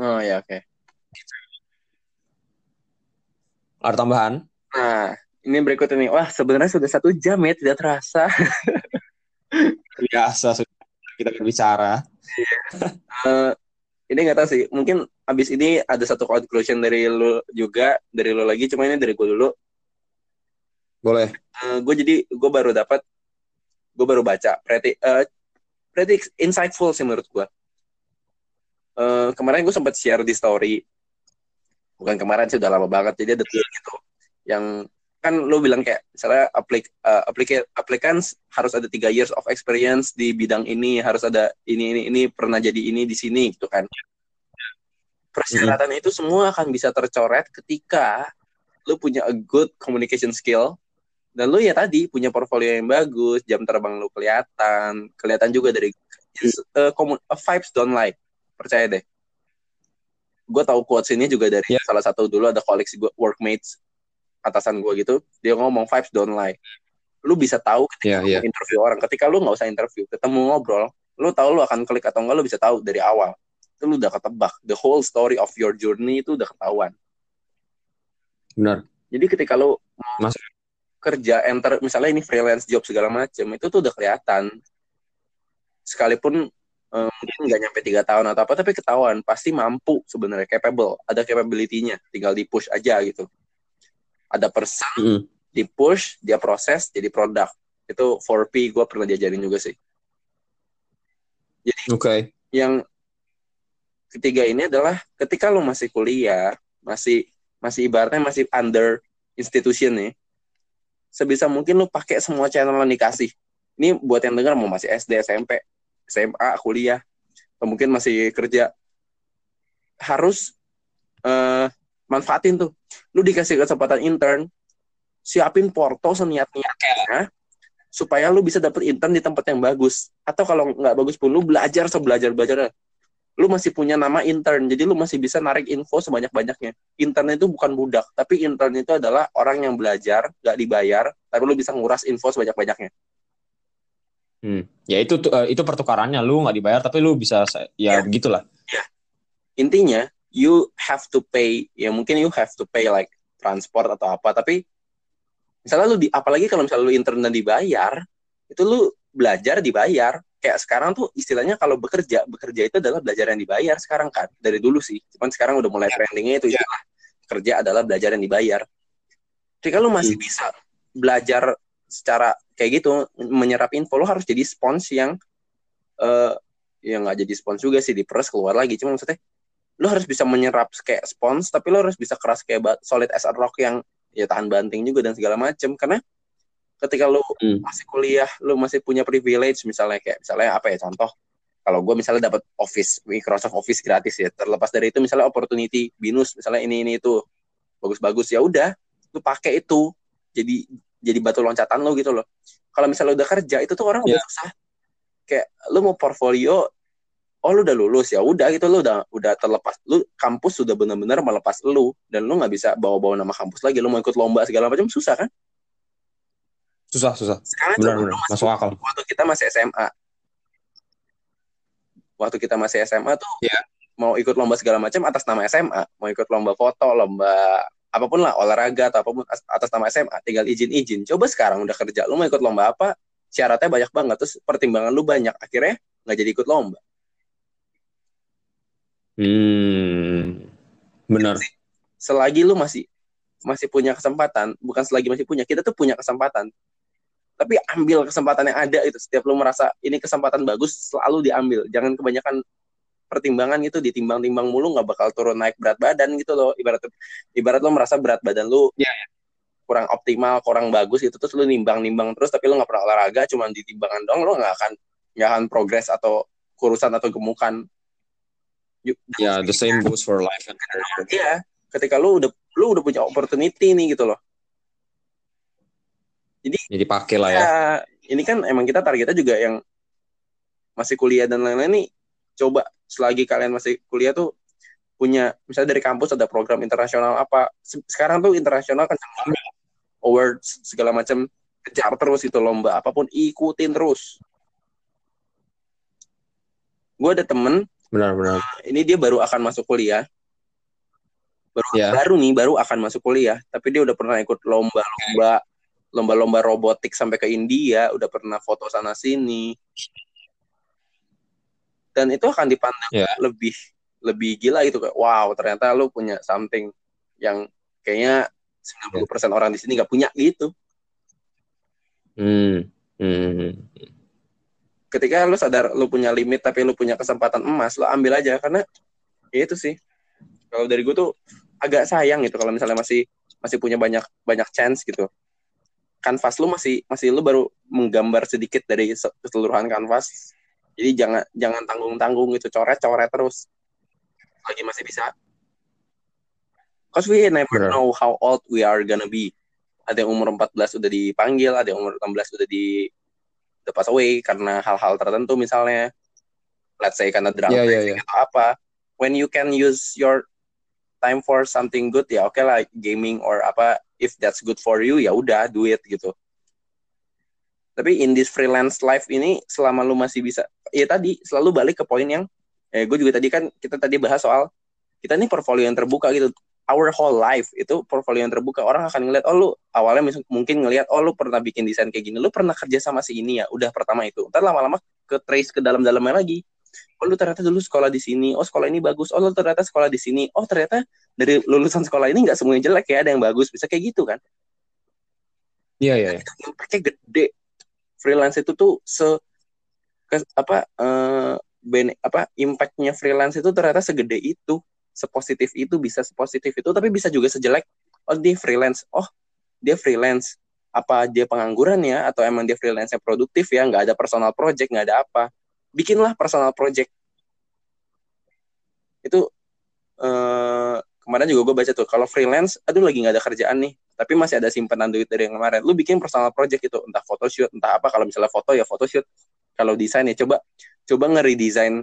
Oh ya oke. Okay. Ada tambahan? Nah, ini berikut ini. Wah, sebenarnya sudah satu jam ya, tidak terasa. Biasa sudah kita berbicara. Uh, ini nggak tahu sih mungkin abis ini ada satu conclusion dari lu juga dari lu lagi cuma ini dari gue dulu boleh uh, eh, gue jadi gue baru dapat gue baru baca pretty uh, pretty insightful sih menurut gue uh, kemarin gue sempat share di story. Bukan kemarin sih udah lama banget. Jadi ada tuh gitu yang kan lo bilang kayak misalnya aplik uh, aplik applicants harus ada tiga years of experience di bidang ini harus ada ini ini ini pernah jadi ini di sini gitu kan. Persyaratan mm -hmm. itu semua akan bisa tercoret ketika lo punya a good communication skill dan lo ya tadi punya portfolio yang bagus jam terbang lo kelihatan kelihatan juga dari uh, uh, vibes don't lie percaya deh. Gue tahu quotes ini juga dari yeah. salah satu dulu ada koleksi gue workmates atasan gue gitu. Dia ngomong vibes don't lie. Lu bisa tahu ketika yeah, yeah. interview orang ketika lu nggak usah interview ketemu ngobrol lu tahu lu akan klik atau enggak lu bisa tahu dari awal. Itu lu udah ketebak. The whole story of your journey itu udah ketahuan. Benar. Jadi ketika lu Mas kerja enter misalnya ini freelance job segala macam itu tuh udah kelihatan. Sekalipun um, mungkin nggak nyampe tiga tahun atau apa tapi ketahuan pasti mampu sebenarnya capable. Ada capability-nya tinggal di push aja gitu. Ada person mm. di push dia proses jadi produk. Itu 4P gue pernah diajarin juga sih. Jadi okay. yang ketiga ini adalah ketika lo masih kuliah masih masih ibaratnya masih under institution nih sebisa mungkin lo pakai semua channel yang dikasih. Ini buat yang dengar mau masih SD SMP SMA kuliah atau mungkin masih kerja harus uh, manfaatin tuh. Lu dikasih kesempatan intern siapin porto seniat-niatnya supaya lu bisa dapet intern di tempat yang bagus. Atau kalau nggak bagus pun lu belajar sebelajar belajar lu masih punya nama intern jadi lu masih bisa narik info sebanyak banyaknya intern itu bukan budak tapi intern itu adalah orang yang belajar nggak dibayar tapi lu bisa nguras info sebanyak banyaknya Hmm. Ya itu uh, itu pertukarannya lu nggak dibayar tapi lu bisa ya, ya. begitulah. Ya. Intinya you have to pay ya mungkin you have to pay like transport atau apa tapi misalnya lu di apalagi kalau misalnya lu intern dan dibayar itu lu belajar dibayar kayak sekarang tuh istilahnya kalau bekerja bekerja itu adalah belajar yang dibayar sekarang kan dari dulu sih cuman sekarang udah mulai ya. trendingnya itu ya. istilah kerja adalah belajar yang dibayar jadi kalau masih hmm. bisa belajar secara kayak gitu menyerap info lo harus jadi spons yang uh, yang nggak jadi spons juga sih di press keluar lagi cuma maksudnya lo harus bisa menyerap kayak spons tapi lo harus bisa keras kayak solid as a rock yang ya tahan banting juga dan segala macem karena ketika lo hmm. masih kuliah lo masih punya privilege misalnya kayak misalnya apa ya contoh kalau gue misalnya dapat Office Microsoft Office gratis ya terlepas dari itu misalnya opportunity binus misalnya ini ini itu bagus-bagus ya udah lo pakai itu jadi jadi batu loncatan lo gitu loh. Kalau misalnya udah kerja itu tuh orang yeah. udah susah. Kayak lo mau portfolio oh lu udah lulus ya udah gitu lu udah udah terlepas. Lu kampus sudah benar-benar melepas lu dan lu nggak bisa bawa-bawa nama kampus lagi. Lu mau ikut lomba segala macam susah kan? Susah susah. Sekarang benar, benar. masuk akal. waktu kita masih SMA waktu kita masih SMA tuh yeah. mau ikut lomba segala macam atas nama SMA mau ikut lomba foto lomba apa pun lah olahraga atau apa pun atas nama SMA tinggal izin-izin. Coba sekarang udah kerja lu mau ikut lomba apa? Syaratnya banyak banget terus pertimbangan lu banyak akhirnya nggak jadi ikut lomba. Hmm benar. Selagi lu masih masih punya kesempatan bukan selagi masih punya kita tuh punya kesempatan. Tapi ambil kesempatan yang ada itu setiap lu merasa ini kesempatan bagus selalu diambil. Jangan kebanyakan pertimbangan gitu ditimbang-timbang mulu nggak bakal turun naik berat badan gitu loh ibarat ibarat lo merasa berat badan lu ya, ya. kurang optimal kurang bagus itu terus lu nimbang-nimbang terus tapi lu nggak pernah olahraga cuma ditimbangan dong lo nggak akan nggak akan progres atau kurusan atau gemukan ya yeah, the same goes for life and Iya, ketika lu udah lu udah punya opportunity nih gitu loh. Jadi jadi pakai lah ya. ya. Ini kan emang kita targetnya juga yang masih kuliah dan lain-lain nih coba selagi kalian masih kuliah tuh punya misalnya dari kampus ada program internasional apa sekarang tuh internasional kan awards segala macam kejar terus itu lomba apa pun ikutin terus. Gue ada temen benar-benar uh, ini dia baru akan masuk kuliah. Baru yeah. baru nih baru akan masuk kuliah tapi dia udah pernah ikut lomba-lomba lomba-lomba robotik sampai ke India udah pernah foto sana sini dan itu akan dipandang yeah. lebih lebih gila gitu kayak wow ternyata lu punya something yang kayaknya 90% yeah. orang di sini nggak punya gitu. Hmm. Hmm. Ketika lu sadar lu punya limit tapi lu punya kesempatan emas, lu ambil aja karena ya itu sih. Kalau dari gue tuh agak sayang gitu kalau misalnya masih masih punya banyak banyak chance gitu. Kanvas lu masih masih lu baru menggambar sedikit dari keseluruhan kanvas jadi jangan jangan tanggung-tanggung gitu, coret-coret terus. Lagi masih bisa. Cause we never Bener. know how old we are gonna be. Ada yang umur 14 udah dipanggil, ada yang umur 16 udah di udah pass away karena hal-hal tertentu misalnya. Let's say karena drug yeah, yeah, yeah. atau apa. When you can use your time for something good ya oke okay lah gaming or apa if that's good for you ya udah do it gitu tapi in this freelance life ini selama lu masih bisa ya tadi selalu balik ke poin yang eh gue juga tadi kan kita tadi bahas soal kita ini portfolio yang terbuka gitu. Our whole life itu portfolio yang terbuka. Orang akan ngeliat oh lu awalnya mungkin ngeliat oh lu pernah bikin desain kayak gini lu pernah kerja sama si ini ya udah pertama itu. Ntar lama-lama ke trace ke dalam-dalamnya lagi. Oh lu ternyata dulu sekolah di sini. Oh sekolah ini bagus. Oh lu ternyata sekolah di sini. Oh ternyata dari lulusan sekolah ini nggak semuanya jelek ya ada yang bagus. Bisa kayak gitu kan? Iya iya, iya. pakai gede. Freelance itu tuh se apa uh, bene, apa impactnya freelance itu ternyata segede itu. Sepositif itu bisa sepositif itu tapi bisa juga sejelek. Oh dia freelance. Oh dia freelance. Apa dia pengangguran ya atau emang dia freelance yang produktif ya? Nggak ada personal project nggak ada apa. Bikinlah personal project. Itu uh, kemarin juga gue baca tuh kalau freelance aduh lagi nggak ada kerjaan nih. Tapi masih ada simpanan duit dari yang kemarin. Lu bikin personal project itu entah photoshoot entah apa. Kalau misalnya foto ya photoshoot kalau desain ya coba coba nge-redesign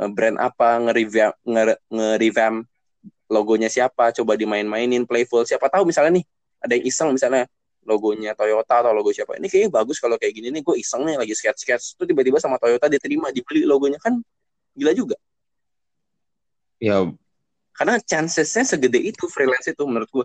eh, brand apa nge-revamp nge-revamp logonya siapa coba dimain-mainin playful. Siapa tahu misalnya nih ada yang iseng misalnya logonya Toyota atau logo siapa. Ini kayaknya bagus kalau kayak gini nih gue iseng nih lagi sketch sketch tuh tiba-tiba sama Toyota diterima dibeli logonya. Kan gila juga. Ya. Karena chancesnya segede itu freelance itu menurut gue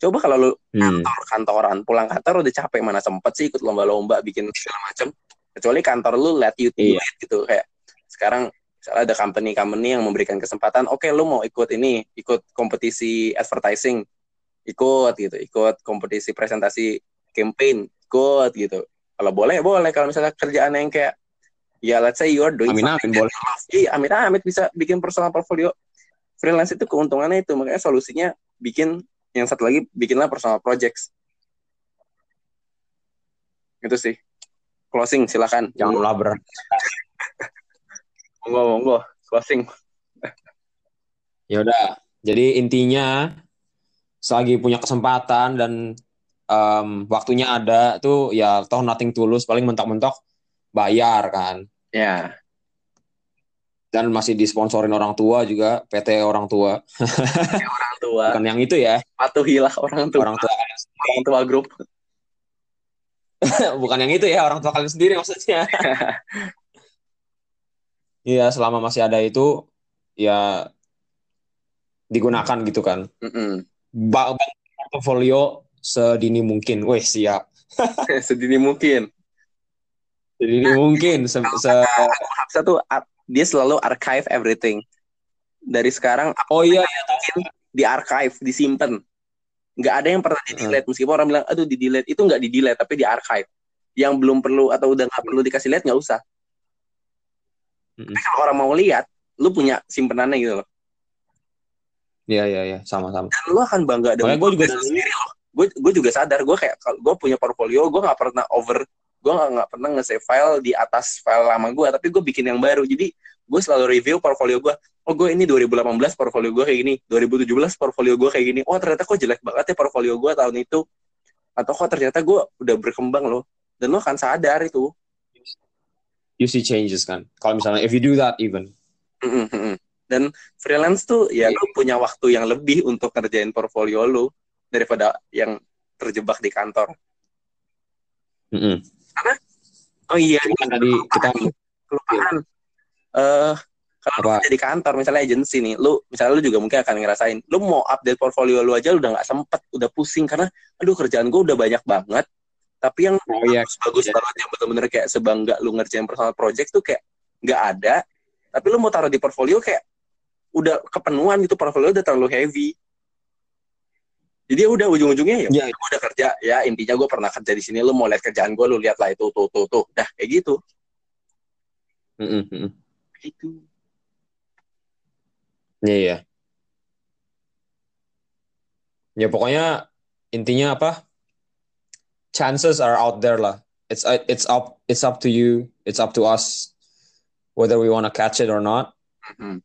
coba kalau lu hmm. kantor kantoran pulang kantor udah capek mana sempet sih ikut lomba-lomba bikin segala macam kecuali kantor lu let you do Iya. it gitu kayak sekarang misalnya ada company company yang memberikan kesempatan oke lu mau ikut ini ikut kompetisi advertising ikut gitu ikut kompetisi presentasi campaign ikut gitu. Kalau boleh boleh. Kalau misalnya kerjaan yang kayak ya let's say you are doing Amin, amin, love. iya amit amit bisa bikin personal portfolio. Freelance itu keuntungannya itu. Makanya solusinya bikin yang satu lagi bikinlah personal projects. Itu sih. Closing silakan. Janganlah ber monggo monggo. Closing. Ya udah. Jadi intinya selagi punya kesempatan dan em, waktunya ada tuh ya toh nothing tulus paling mentok-mentok bayar kan. Ya. Dan masih disponsorin orang tua juga PT orang tua. Orang tua. Bukan yang itu ya. Patuhilah orang tua. Orang tua orang tua grup. Bukan yang itu ya orang tua kalian sendiri maksudnya. Iya selama masih ada itu ya digunakan gitu kan. Mm-mm. ba bangun portofolio sedini mungkin. Weh siap. Sedini mungkin. Sedini mungkin se, se- tuh ar- dia selalu archive everything. Dari sekarang oh iya iya tahu. Di archive disimpan. Nggak ada yang pernah di delete meskipun orang bilang aduh di delete itu nggak di delete tapi di archive. Yang belum perlu atau udah nggak perlu dikasih lihat nggak usah. Mm-mm. tapi kalau orang mau lihat lu punya simpenannya gitu loh. Iya iya iya. Sama-sama. Dan lu akan bangga dengan gue juga sendiri loh. Gue gue juga sadar gue kayak kalau gue punya portfolio gue nggak pernah over gue nggak pernah nge-save file di atas file lama gue tapi gue bikin yang baru. Jadi gue selalu review portfolio gue oh gue ini 2018 portfolio gue kayak gini 2017 portfolio gue kayak gini. Oh ternyata kok jelek banget ya portfolio gue tahun itu. Atau kok ternyata gue udah berkembang loh. Dan lo akan sadar itu. You see changes kan? Kalau misalnya if you do that even. Dan freelance tuh ya Iya. lu punya waktu yang lebih untuk ngerjain portfolio lu daripada yang terjebak di kantor. Mm-mm. oh iya kan tadi kita kelupaan eh kalau lu Apa? kerja di kantor misalnya agensi nih lu misalnya lu juga mungkin akan ngerasain lu mau update portfolio lu aja lu udah nggak sempet udah pusing karena aduh kerjaan gue udah banyak banget tapi yang oh iya bagus Iya. banget yang bener-bener kayak sebangga lu ngerjain personal project tuh kayak nggak ada tapi lu mau taruh di portfolio kayak udah kepenuhan gitu portfolio udah terlalu heavy jadi ya udah ujung-ujungnya ya Iya. gue udah kerja ya intinya gue pernah kerja di sini lu mau lihat kerjaan gue lu lihat lah itu tuh tuh tuh dah kayak gitu Mm-mm, mm-mm. Gitu Iya, iya. Ya pokoknya intinya apa? Chances are out there lah. It's it's up it's up to you. It's up to us whether we want to catch it or not. Mhm.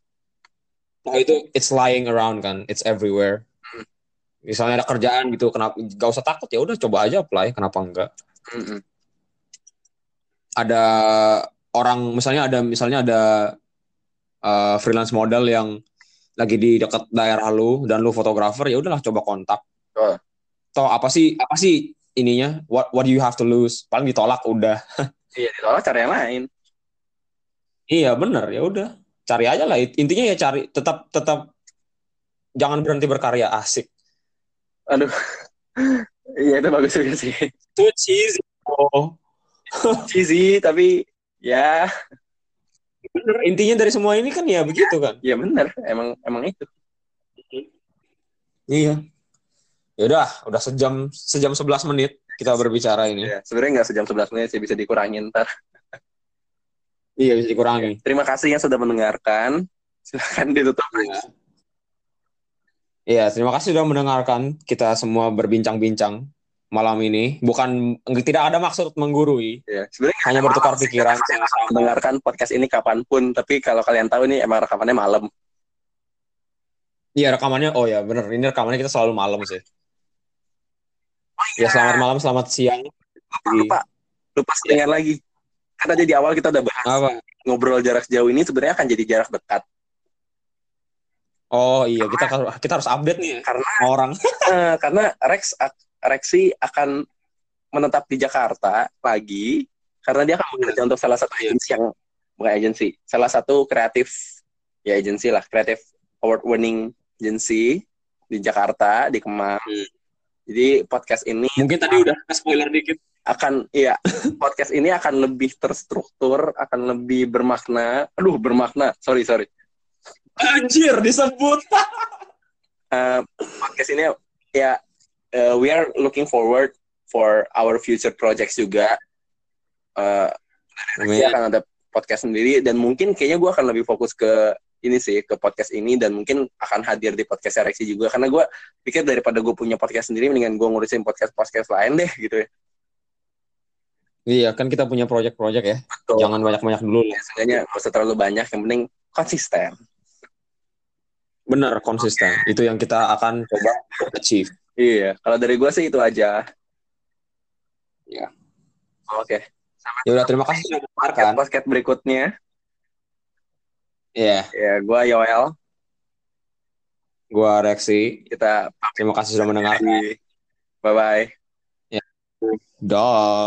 Nah itu it's lying around kan. It's everywhere. Misalnya ada kerjaan gitu, kenapa gak usah takut ya udah coba aja apply, kenapa enggak? Mhm. Ada orang misalnya ada misalnya ada uh, freelance model yang lagi di dekat daerah lu dan lu fotografer ya udahlah coba kontak. Oh. Toh apa sih apa sih ininya? What what do you have to lose? Paling ditolak udah. iya ditolak cara yang lain Iya bener ya udah cari aja lah intinya ya cari tetap tetap jangan berhenti berkarya asik. aduh iya itu bagus juga sih Too cheesy. Oh. cheesy tapi ya Bener intinya dari semua ini kan ya begitu kan. ya bener emang emang itu Iya. Ya udah udah sejam sejam 11 menit kita berbicara ini. ya sebenarnya nggak sejam 11 menit sih bisa dikurangin ntar Iya bisa dikurangi. terima kasih yang sudah mendengarkan silakan ditutup Iya. Iya, terima kasih sudah mendengarkan kita semua berbincang-bincang malam ini. Bukan tidak ada maksud menggurui, ya sebenarnya hanya bertukar pikiran. mendengarkan podcast ini kapan pun tapi kalau kalian tahu ini emang rekamannya malam Iya, rekamannya oh ya, bener. Ini rekamannya kita selalu malam sih. Ya, selamat malam, selamat siang. lupa lupa lupa settingan lagi kan tadi di awal kita udah bahas Apa? ngobrol jarak jauh ini sebenarnya akan jadi jarak dekat Oh iya, kita kita harus update nih ya, karena orang. eh, karena Rex Rexi akan menetap di Jakarta lagi karena dia akan bekerja untuk salah satu agensi yang bukan agensi, salah satu kreatif ya agensi lah, kreatif award winning agency di Jakarta di Kemang. Hmm. Jadi podcast ini Mungkin tadi udah spoiler dikit. akan iya podcast ini akan lebih terstruktur, akan lebih bermakna. Aduh bermakna, sorry sorry. Anjir, disebut. Eh, podcast ini ya eh, we are looking forward for our future projects juga. Nanti akan ada podcast sendiri dan mungkin kayaknya gue akan lebih fokus ke ini sih ke podcast ini dan mungkin akan hadir di podcast Reaksi juga karena gue pikir daripada gue punya podcast sendiri mendingan gue ngurusin podcast podcast lain deh gitu ya. Iya, kan kita punya project-project ya. Betul. Jangan banyak-banyak dulu lah. Seenggaknya nggak usah terlalu banyak yang penting konsisten. Bener, konsisten. Itu yang kita akan coba achieve. Iya, kalau dari gue sih itu aja. Ya. Oke. Ya udah, terima kasih sudah mendengarkan. Podcast berikutnya Iya, ya gue Yoel gua Reaksi. kita Terima kasih sudah mendengarkan. bye bye. Dah.